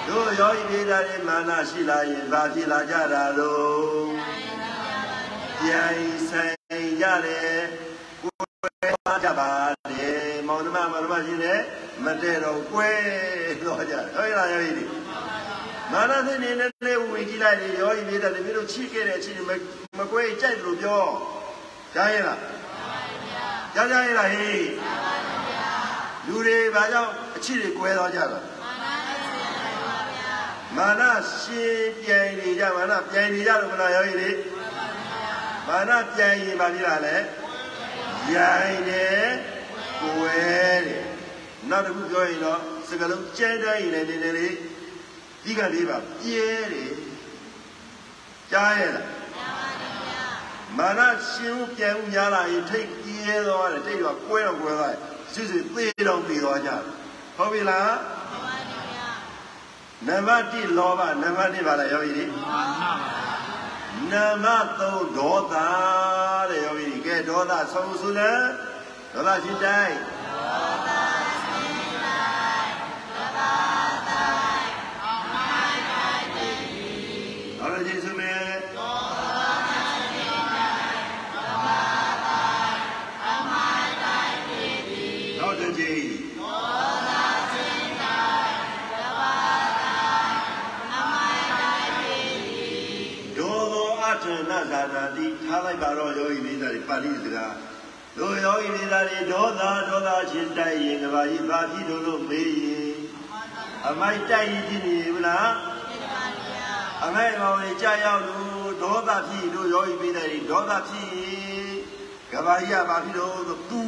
တို့ယောဂီပိသားတွေမာနရှိလာရင်ဘာဖြစ်လာကြတာလို့ကြိုင်ဆိုင်ကြတယ်ကြပါတယ်မောင်နှမမောင်နှမရှိတယ်မတည့်တော့ကွဲတော့ကြဟုတ်လားယောဂီတွေမာနသိနေနဲ့ဝင်ကြည့်လိုက်လေယောဂီမြေတဲ့မြေတို့ချိခဲ့တဲ့အချိန်မကွဲကြိုက်တယ်လို့ပြောကြားရဲ့လားကြားကြရဲ့လားဟေးလူတွေဘာကြောင့်အချစ်တွေကွဲတော့ကြတာ မာနရှင်ပြိုင်နေကြမာနပြိုင်နေကြလို့မလားယောဂီတွေမာနပြိုင်ရင်ဘာဖြစ်လာလဲရိုင်တယ်ကိုယ်တဲ့နောက်တစ်ခုပြောရင်တော့စကလုံးကျဲတိုင်းရင်လည်းနည်းနည်းလေးဒီကလေးပါပြဲတယ်ကြားရလားမာနရှင်ဦးပြန်ဦးများလာရင်ထိတ်ပြဲသွားတယ်တိတ်တော့ကွဲတော့ကွဲသွားတယ်စစ်စစ်သေးတော့ပြီးသွားကြတယ်ဟုတ်ပြီလား နံပါတ်1လောဘနံပါတ်2ပါလားယောဂီဒီနံပါတ်3ဒေါသတဲ့ယောဂီဒီကဲဒေါသဆုံးစုလဲဒေါသရှိတိုင်းဒေါသရှိတိုင်းဒေါသ ဠိစကားတို့ယောဂီလေးသားတွေဒေါသဒေါသချင်းတိုက်ရင်ကဘာကြီးဘာဖြစ်လို့လို့မေးရင်အမိုက်တိုက်ရင်ဖြစ်နေမလားအမိုက်ကောင်လေးကြာရောက်လို့ဒေါသဖြစ်တို့ယောဂီလေးသားတွေဒေါသဖြစ်ကဘာကြီးကဘာဖြစ်လို့ဆိုတူ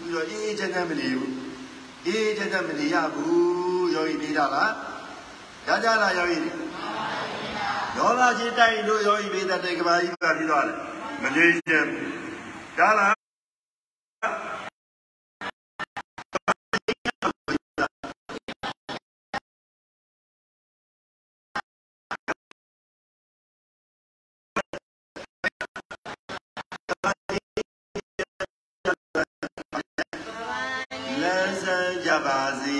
ပြီးတော့အေးအေးချမ်းချမ်းမနေဘူးအေးအေးချမ်းချမ်းမနေရဘူးယောဂီလေးသားလားရကြလားယောဂီလေးဒေါသချင်းတိုက်လို့ယောဂီလေးသားတွေကဘာကြီးဘာဖြစ်သွားလဲ မနေချင်ဒါလားလမ်းစမ်းကြပါစီ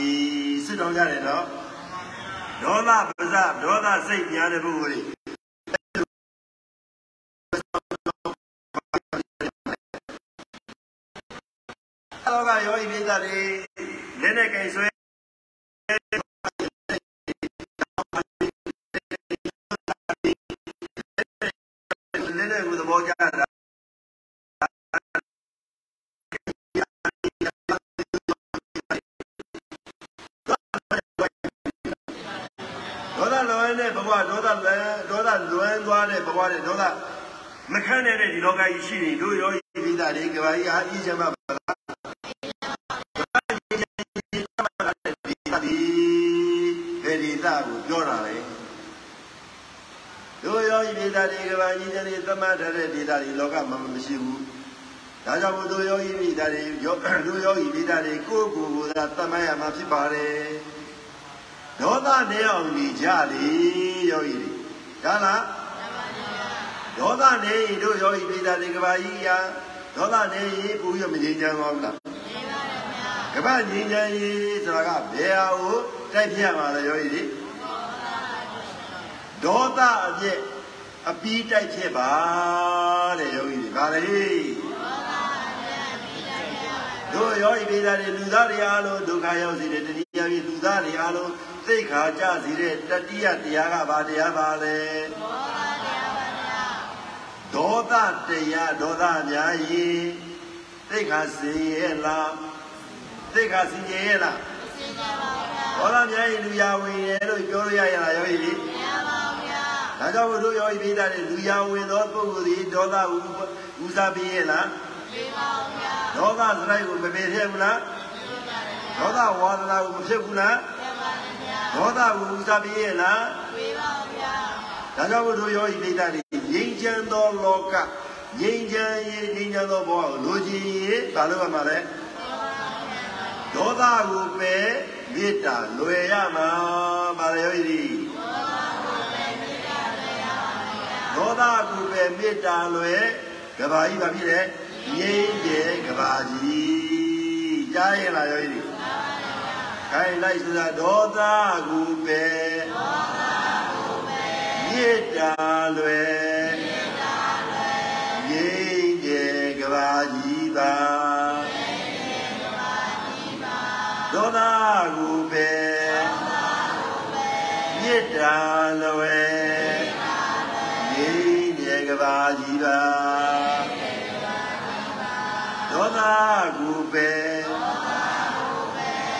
စစ်တော်ကြတယ်နော်ဒေါသပဇဒေါသစိတ်များတဲ့ပုဂ္ဂိုလ်တွေ ကယောဂီပိဿတွေလက်နဲ့ကင်ဆွဲလက်နဲ့ကိုသဘောကျတာဒေါသလွန်တဲ့ဘဝဒေါသလွန်ဒေါသလွန်သွားတဲ့ဘဝနဲ့ဒေါသမခန့်တဲ့ဒီလောကကြီးရှိရင်တို့ယောဂီပိဿတွေကဘာကြီးဟာအီးချမ်း ဒေတာတွေကဘာကြီးတဲ့သမထတဲ့ဒေတာတွေလောကမှာမရှိဘူးဒါကြောင့်မို့တို့ယောဂီဒေတာတွေယောတို့ယောဂီဒေတာတွေကိုယ့်ကိုယ်ကိုယ်သာသတ်မှတ်ရမှာဖြစ်ပါတယ်ဒေါသနဲ့အောင်နေကြလေယောဂီတွေဒါလားဒေါသနဲ့တို့ယောဂီဒေတာတွေကဘာကြီးရာဒေါသနဲ့ပူရမငြိမ်းချမ်းပါဘူးလားကပ္ပငြိမ်းချမ်းရေးဆိုတာကဘယ်ဟာကိုတိုက်ပြရမှာလဲယောဂီတွေဒေါသအပြည့် အပီးတိုက်ဖြစ်ပါတဲ့ယောဂီတွေဗါလေတို့ယောဂီပိသားတွေလူသားတွေအားလုံးဒုက္ခရောက်စေတဲ့တတိယပြီးလူသားတွေအားလုံးသိခါကြစေတဲ့တတိယတရားကဘာတရားပါလဲဒေါသတရားဒေါသများရင်သိခါစင်ရဲ့လားသိခါစင်ရဲ့လားဒေါသများရင်လူရဝင်ရဲ့လို့ပြောလို့ရရလားယောဂီတွေ ဒါကြောင့်တို့ယောဂီပိသားတွေလူရဝင်သောပုဂ္ဂိုလ်ဒီဒေါသဦးစားပေးရဲ့လားဒေါသစရိုက်ကိုမပယ်ထည့်ဘူးလားဒေါသဝါဒနာကိုမဖြစ်ဘူးလားဒေါသကိုဦးစားပေးရဲ့လားပေးပါဗျာဒါကြောင့်မို့တို့ယောဂီပိဋကတွေငြိမ်းချမ်းသောလောကငြိမ်းချမ်းရေးငြိမ်းချမ်းသောဘဝကိုလိုချင်ရင်ဘာလို့ရမှာလဲဒေါသကိုပဲမေတ္တာလွယ်ရမှာပါလေယောဂီ ဒေါသကိုပဲမေတ္တာလွယ်ကဘာကြီးဘာဖြစ်လဲငြိမ်းတယ်ကဘာကြီးကြားရင်လားယောဂီတွေခိုင်းလိုက်ဆိုတာဒေါသကိုပဲဒေါသမေတ္တာလွယ်ငြိမ်းတယ်ကဘာကြီးပါဒေါသကိုပဲမေတ္တာလွယ်ငြိမ်း တယ်ကဘာကြီးပါဒေါသကိုပဲ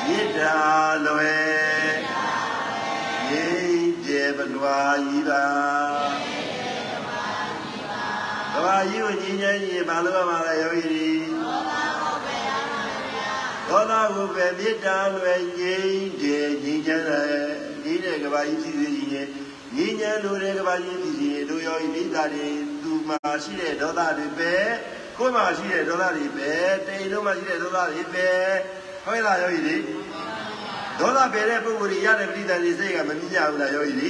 မေတ္တာလွယ်ငြိမ်းတယ်ဘဂဝါကြီးပါကဘာကြီးကိုကြီးချမ်းကြီးဘာလို့ရမှာလဲယောဂီတွေဒေါသကိုပဲမေတ္တာလွယ်ငြိမ်းတယ်ကြီးချမ်းတယ်ငြိမ်းတဲ့ကဘာကြီးဖြစ်စေခြင်းငြိမ်းချမ်းလို့တဲ့ကဘာကြီးဖြစ်စေတို့ယောဂီမိသားတွေ သူမှာရှိတဲ့ဒေါသတွေပဲကိုယ်မှာရှိတဲ့ဒေါသတွေပဲတိမ်တို့မှာရှိတဲ့ဒေါသတွေပဲဟုတ်လားယောဂီတွေဒေါသပဲတဲ့ပုဂ္ဂိုလ်တွေရတဲ့ပရိသတ်တွေစိတ်ကမမြင်ကြဘူးလားယောဂီတွေ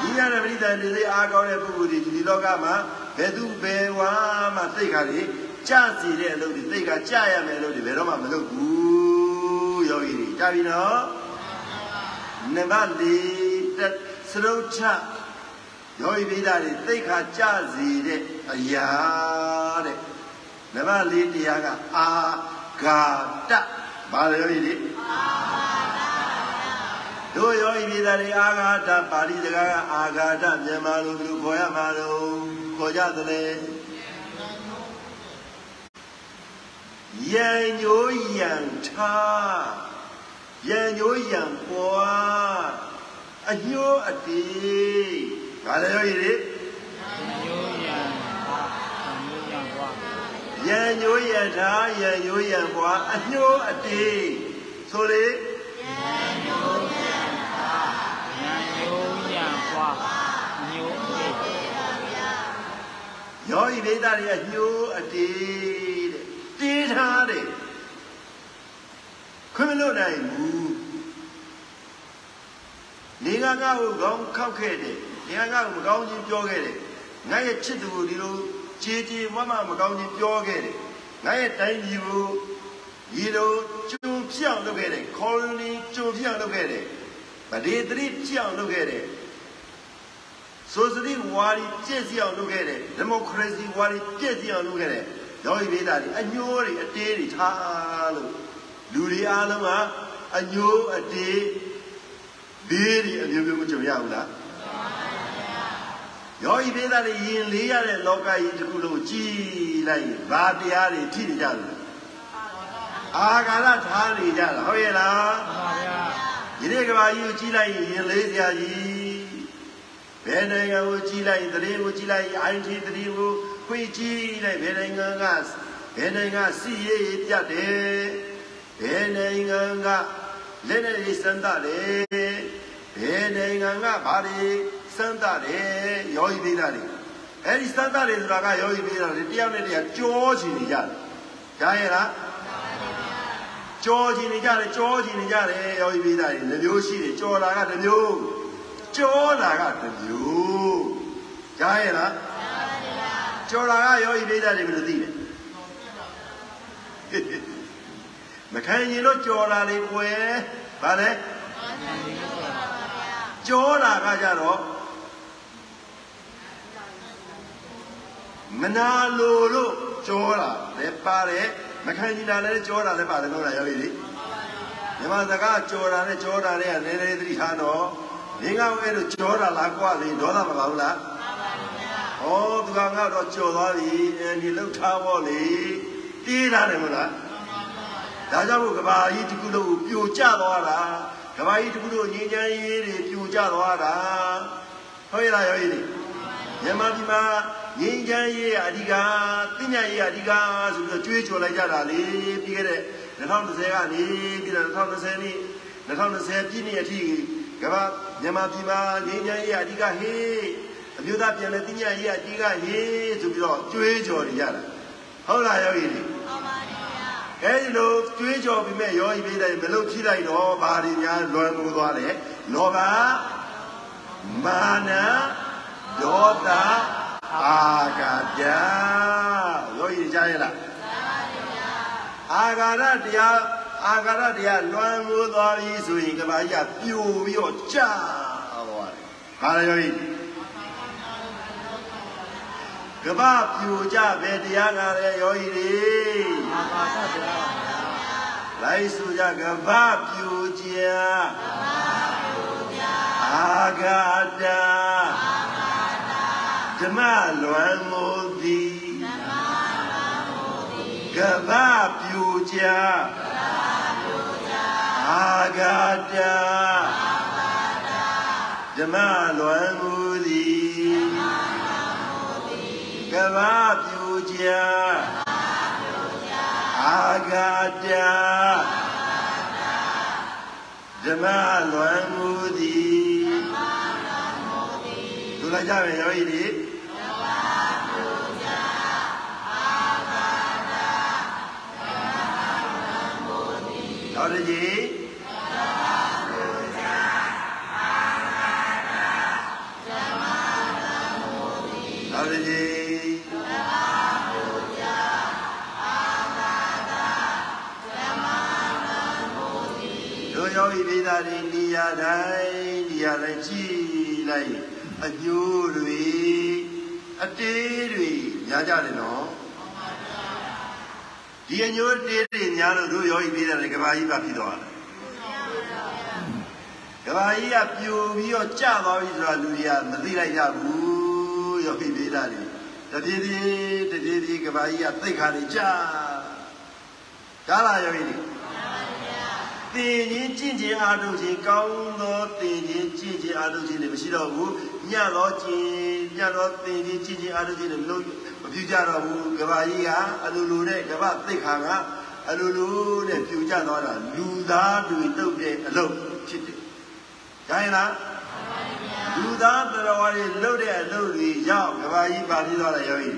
ဒီရတဲ့ပရိသတ်တွေစိတ်အားကောင်းတဲ့ပုဂ္ဂိုလ်တွေဒီလောကမှာဘယ်သူဘယ်ဝါမှစိတ်ကလေကြစီတဲ့အလုပ်တွေစိတ်ကကြရမယ်အလုပ်တွေဘယ်တော့မှမလုပ်ဘူးယောဂီတွေကြားပြီနော်နံပါတ်၄တက်စရုပ်ချ ယောဂီပိသားတွေသိခါကြစီတဲ့အရာတဲ့နံပါတ်၄တရားကအာဂါတဘာလဲယောဂီတွေတို့ယောဂီပိသားတွေအာဂါတပါဠိစကားကအာဂါတမြန်မာလိုဘယ်လိုခေါ်ရမှာလို့ခေါ်ကြသလဲယံညိုးယံထားယံညိုးယံပွားအညိုးအတေး ဘာလဲယောဂီတွေမျိုးရံပါမျိုးရံကွာယံညိုးယံထားယံညိုးယံပွားအညိုးအတေးဆိုလေရံမျိုးရံကွာမျိုးအေးယောဂီဒိဋ္ဌတွေကညိုးအတေးတဲ့တေးထားတယ်ခွင့်မလို့နိုင်ဘူးနေကငါ့ကိုခေါင်းခောက်ခဲ့တ ယ်နေကငါ့ကိုမကောင်းချင်းပြောခဲ့တယ်ငါရဲ့ချစ်သူကိုဒီလိုကြေးကြေးမမမကောင်းချင်းပြောခဲ့တယ်ငါရဲ့တိုင်းပြည်ကိုဒီလိုကျွံပြောင်းလုပ်ခဲ့တယ်ခေါ်လီကျွံပြောင်းလုပ်ခဲ့တယ်ဗဒေသတိပြောင်းလုပ်ခဲ့တယ်ဆိုစတိဝါဒီပြည့်စည်အောင်လုပ်ခဲ့တယ်ဒီမိုကရေစီဝါဒီပြည့်စည်အောင်လုပ်ခဲ့တယ်ယောဂီမိသားတွေအညိုးတွေအတေးတွေထားလို့လူတွေအားလုံးကအညိုးအတေးဘေးတွေအမျိုးမျိုးမကြုံရဘူးလား ယောဂီမိသားတွေယင်လေးရတဲ့လောကကြီးတစ်ခုလုံးကြည်လိုက်ရင်ဘာတရားတွေထိနေကြလဲအာဃာရထားနေကြတာဟုတ်ရဲ့လားပါဗျာဒီနေ့ကဘာကြီးကိုကြည်လိုက်ရင်ယင်လေးစရာကြီးဘယ်နိုင်ငံကိုကြီးလိုက်သတင်းကိုကြီးလိုက် IT သတင်းကိုခွေကြီးလိုက်ဘယ်နိုင်ငံကဘယ်နိုင်ငံစီရေးပြတ်တယ်ဘယ်နိုင်ငံကလက်နဲ့စမ်းတာတယ် ဘယ်နိုင်ငံကဘာတွေစမ်းတာတယ်ယောဂီသေးတာတွေအဲ့ဒီစမ်းတာတွေဆိုတာကယောဂီသေးတာတွေတယောက်နဲ့တယောက်ကြောချင်နေကြတယ်ကြားရလားကြောချင်နေကြတယ်ကြောချင်နေကြတယ်ယောဂီသေးတာတွေနှမျိုးရှိတယ်ကြောလာကတစ်မျိုးကြောတာကတစ်မျိုးကြားရဲ့လားကြောတာကယောဂီပိဋကတွေဘယ်လိုသိလဲမခံရင်တော့ကြောတာလေကွယ်ဗါလဲ ကြောတာကကြတော့မနာလိုလို့ကြောတာလည်းပါတယ်မခံရင်တာလည်းကြောတာလည်းပါတယ်လို့လားယောဂီလေမြန်မာစကားကြောတာနဲ့ကြောတာနဲ့ကနည်းနည်းသတိထားတော့မင်းကအဲ့လိုကြောတာလားကွာလေဒေါသမပါဘူးလားမှန်ပါဗျာဩသူကငါတော့ကြော်သွားပြီအဲဒီလှုပ်ထားဖို့လေတေးတာတယ်မဟုတ်လားဒါကြောင့်မို့ကဘာကြီးတစ်ခုလုံးကိုပြိုကျသွားတာ ကဘာကြီးတစ်ခုလုံးငြိမ်းချမ်းရေးတွေပြိုကျသွားတာဟုတ်ရဲ့လားရောကြီးမြန်မာပြည်မှာငြိမ်းချမ်းရေးအဓိကသိညာရေးအဓိကဆိုပြီးတော့ကြွေးကြော်လိုက်ကြတာလေပြီးခဲ့တဲ့2020ကနေပြီးတော့2020နှစ်2020ပြည့်နှစ်အထိကမ္ဘာမြန်မာပြည်မှာငြိမ်းချမ်းရေးအဓိကဟေးအမျိုးသားပြည်လဲတည်ညံ့ရေးအဓိကဟေးဆိုပြီးတော့ကြွေးကြော်နေကြတာဟုတ်လားယောဂီတွေဟုတ်ပါဗျာ အဲဒီလိုကြွေးကြော်ပြီးမဲ့ယောဂီပေးတယ်မလို့ဖြိလိုက်တော့ဘာတွေများလွယ်မိုးသွားလဲလောဘမာနဒေါသအာဂတယောဂီကြားရလားအာဂါရတရားအာဂါရတရားလွန်မိုးသွားပြီဆိုရင်ကဘာကြီးကပြိုပြီးတော့ကြာသွားတယ်ဟာလေယောဂီ ကဘာပြိုကြပဲတရားကလည်းယောဂီတွေအာပါတတရားလိုက်ဆိုကြကဗပြူကြအာဂါတဓမ္မလွန်မိုးသည်ကဗပြူကြအာဂါတဓမ္မလွန်မိုးသည် ကဗပြူကြအာဂါတဓမ္မလွန်မူသည်သူလိုက်ကြမယ်ယောဂီတွေတော်တကြီး ရာတိုင်းနေရာတိုင်းကြည့်လိုက်အညိုးတွေအတေးတွေများကြတယ်နော်ဒီအညိုးတေးတွေများလို့တို့ယောဂီပိသားတွေကဘာကြီးပါဖြစ်သွားတယ်ကဘာကြီးကပြိုပြီးတော့ကျသွားပြီဆိုတာလူတွေကမသိလိုက်ကြဘူးယောဂီပိသားတွေတပြေးပြေးတပြေးပြေးကဘာကြီးကသိတ်ခါတွေကျဒါလားယောဂီတွေ သင်ခြင်းကျင့်ခြင်းအားထုတ်ခြင်းကောင်းသောသင်ခြင်းကျင့်ခြင်းအားထုတ်ခြင်းတွေမရှိတော့ဘူးညသောကျင့်ညသောသင်ခြင်းကျင့်ခြင်းအားထုတ်ခြင်းတွေမလို့မပြုကြတော့ဘူးကဘာကြီးကအလိုလိုနဲ့ကဘာသိက္ခာကအလိုလိုနဲ့ပြုကြသွားတာလူသားတွေတုတ်တဲ့အလုပ်ဖြစ်တယ်။ဒါရင်လားလူသားတော်ဝါတွေလုပ်တဲ့အလုပ်တွေရောက်ကဘာကြီးပါပြီးသွားတယ်ရောကြီး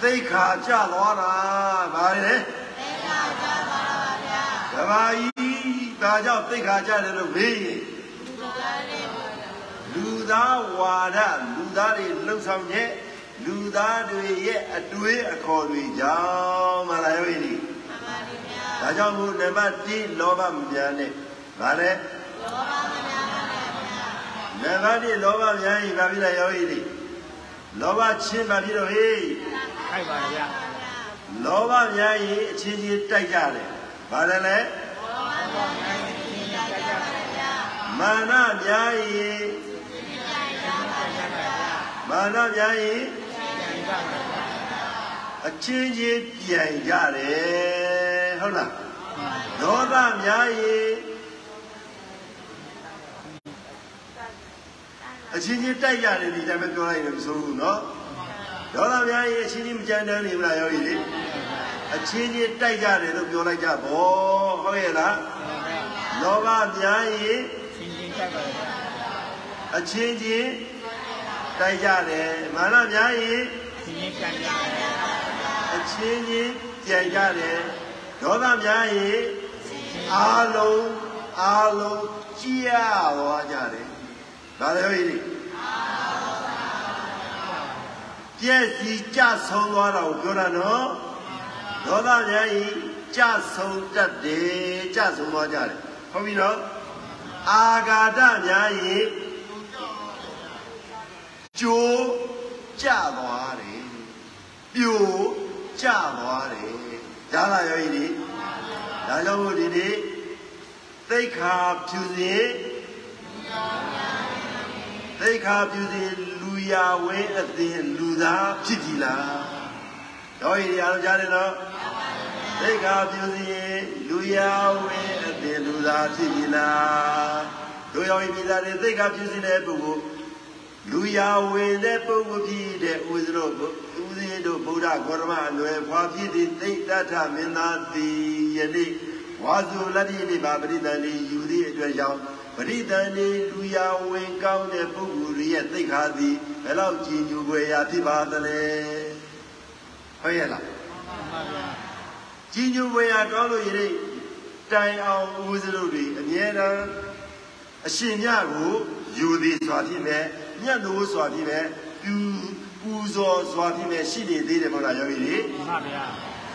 သိက္ခာကျသွားတာဗါလေက ဘာကြီးဒါကြောင့်သိက္ခာကြတယ်လို့မေးရင်လူသားဝါဒလူသားတွေလှုပ်ဆောင်ချက်လူသားတွေရဲ့အတွေးအခေါ်တွေကြောင့်မလားယောဂီဒီဒါကြောင့်မို့နံပါတ်1လောဘမပြန်နဲ့ဗါလဲနံပါတ်1လောဘပြန်ရင်ဗာပြီလားယောဂီဒီလောဘချင်းဗာပြီတော့ဟေးခိုက်ပါဗျာလောဘပြန်ရင်အချင်းချင်းတိုက်ကြတယ် ဗါလဲလဲမာနများရင်မာနများရင်အချင်းချင်းပြိုင်ကြတယ်ဟုတ်လားဒေါသများရင်အချင်းချင်းတိုက်ကြတယ်ဒီတိုင်းပဲပြောလိုက်ရင်မဆိုးဘူးเนาะဒေါသများရင်အချင်းချင်းမကြမ်းတမ်းနေမလားယောဂီလေ အချင်းချင်းတိုက်ကြတယ်လို့ပြောလိုက်ကြဗောဟုတ်ရဲ့လားလောဘများရင်ချင်းချင်းခိုက်ပါဗျာအချင်းချင်းတိုက်ကြတယ်မာနများရင်ချင်းချင်းကန်ကြပါဗျာအချင်းချင်းကြံကြတယ်ဒေါသများရင်အာလုံးအာလုံးကြည်ရသွားကြတယ်ဒါလည်းဟိပြည့်စည်ကြဆုံးသွားတာကိုပြောတာနော် ဒေါသများရင်ကြဆုံးတတ်တယ်ကြဆုံးသွားကြတယ်ဟုတ်ပြီနော်အာဂါဒများရင်ကျိုးကြသွားတယ်ပြိုကြသွားတယ်ဒါလာရောဤဒီဒါကြောင့်မို့ဒီနေ့သိက္ခာဖြူစင်သိက္ခာဖြူစင်လူရဝဲအသင်လူသားဖြစ်ပြီလားတော့ဤဒီအားလုံးကြားတယ်နော် သိက္ခာဖြူစင်လူရဝဲအသင်လူသားဖြစ်ပြီလားတို့ရောဤပြည်သားတွေသိက္ခာဖြူစင်တဲ့ပုဂ္ဂိုလ်လူရဝင်တဲ့ပုဂ္ဂိုလ်ဖြစ်တဲ့ဥစ္စရောဦးဇင်းတို့ဗုဒ္ဓဂေါရမအနွယ်ဖွာဖြစ်သည့်သိတ္တထမင်းသားသည်ယနေ့ဝဝါစုလတ္တိနိဗ္ဗာပရိသန္တိယူသည့်အတွက်ကြောင့်ပရိသန္တိလူရဝင်ကောင်းတဲ့ပုဂ္ဂိုလ်ရဲ့သိက္ခာသည်ဘယ်လောက်ကြည်ညိုဖွယ်ရာဖြစ်ပါသလဲဟုတ်ရဲ့လားမှန်ပါဗျာ ကြည်ညိုဖွယ်ရာတောင်းလို့ရတဲ့တိုင်အောင်ဦးဇလို့တွေအမြဲတမ်းအရှင်မြတ်ကိုယူသည်စွာဖြစ်မယ်မြတ်လို့စွာဖြစ်မယ်ပြူပူဇော်စွာဖြစ်မယ်ရှိနေသေးတယ်မဟုတ်လားယောဂီတွေမှန်ပါဗျာ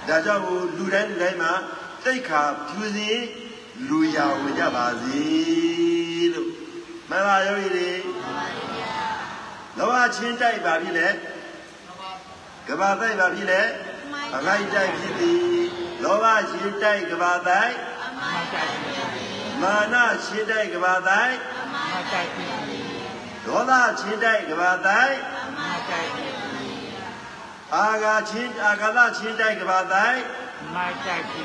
ဒါကြောင့်မို့လူတိုင်းလူတိုင်းမှာတိတ်ခါဖြူစင်လူရဝင်ကြပါစေလို့မင်္ဂလာယောဂီတွေလောဘချင်းတိုက်ပါပြီလေကဘာတိုက်ပါပြီလေအခိုက်တိုက်ဖြစ်သည် လောဘချင်းတိုက်ကဘာတိုက်မှန်ကြိုက်ပြီမာနချင်းတိုက်ကဘာတိုက်မှန်ကြိုက်ပြီဒေါသချင်းတိုက်ကဘာတိုက်မှန်ကြိုက်ပြီအာဃာချင်းအာဃာသချင်းတိုက်ကဘာတိုက်မှန်ကြိုက်ပြီ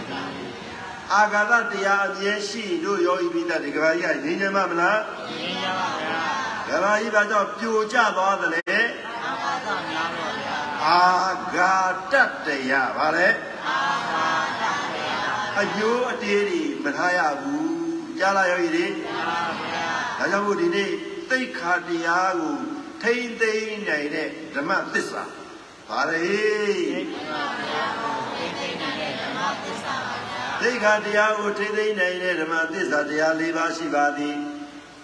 အာဃာသတရားအမြဲရှိတို့ယောဂီပိတ္တဒီကဘာကြီးကငြိမ်းချမ်းမမလားရင်းရပါဗျာကဘာကြီးဘာကြောင့်ပြိုကျသွားသလဲအာပါဒများတော့ဗျာအာဃာတတရားဗါလဲအာပါဒဗျာ အညိုးအတေးတွေမထားရဘူးကြားလာယောဂီတွေအာဗျာဒါကြောင့်မို့ဒီနေ့သိက္ခာတရားကိုထိမ့်သိမ့်နိုင်တဲ့ဓမ္မသစ္စာဗါလေသိပါဗျာသိသိနေတဲ့ဓမ္မသစ္စာပါဗျာသိက္ခာတရားကိုထိမ့်သိမ့်နိုင်တဲ့ဓမ္မသစ္စာတရား၄ပါးရှိပါသည်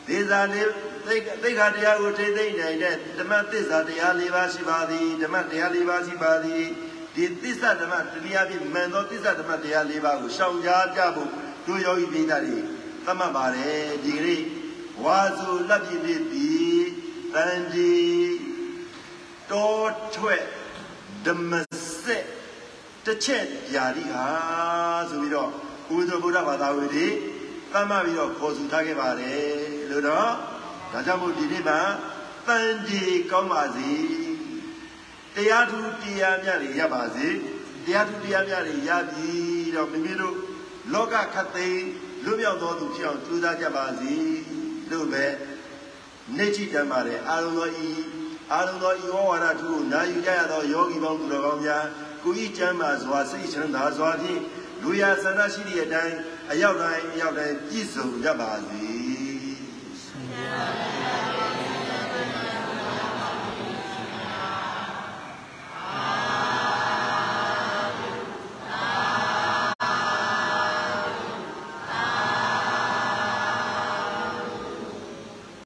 သစ္စာလေးသိက္ခသိက္ခာတရားကိုထိမ့်သိမ့်နိုင်တဲ့ဓမ္မသစ္စာတရား၄ပါးရှိပါသည်ဓမ္မတရား၄ပါးရှိပါသည် ဒီသစ္စာဓမ္မတရားဖြင့်မှန်သောသစ္စာဓမ္မတရား၄ပါးကိုရှောင်ကြားကြဖို့တို့ယောဂီပိဋကတွေသတ်မှတ်ပါတယ်ဒီကနေ့ဝါစုလက်ပြည့်ပြည့်သည်တန်ဒီတောထွက်ဓမ္မစက်တစ်ချက်ຢာတိဟာဆိုပြီးတော့ဘုရားဗုဒ္ဓဘာသာဝင်တွေသတ်မှတ်ပြီးတော့ခေါ်ဆိုထားခဲ့ပါတယ်လို့တော့ဒါကြောင့်မို့ဒီနေ့မှာတန်ဒီကောင်းပါစေ တရားထူးတရားမြတ်တွေရပါစေတရားထူးတရားမြတ်တွေရပြီးတော့မိမိတို့လောကခတ်သိမ်းလွတ်မြောက်သောသူဖြစ်အောင်ကြိုးစားကြပါစေလို့ပဲနေကြည့်တတ်ပါတယ်အာရုံတော်ဤအာရုံတော်ဤဝဝါဒထုကိုနာယူကြရသောယောဂီပေါင်းသူတော်ကောင်းများကိုဤကျမ်းမာစွာစိတ်ချမ်းသာစွာဖြင့်လူရဆန္ဒရှိသည့်အတိုင်းအရောက်တိုင်းအရောက်တိုင်းပြည့်စုံကြပါစေဆရာ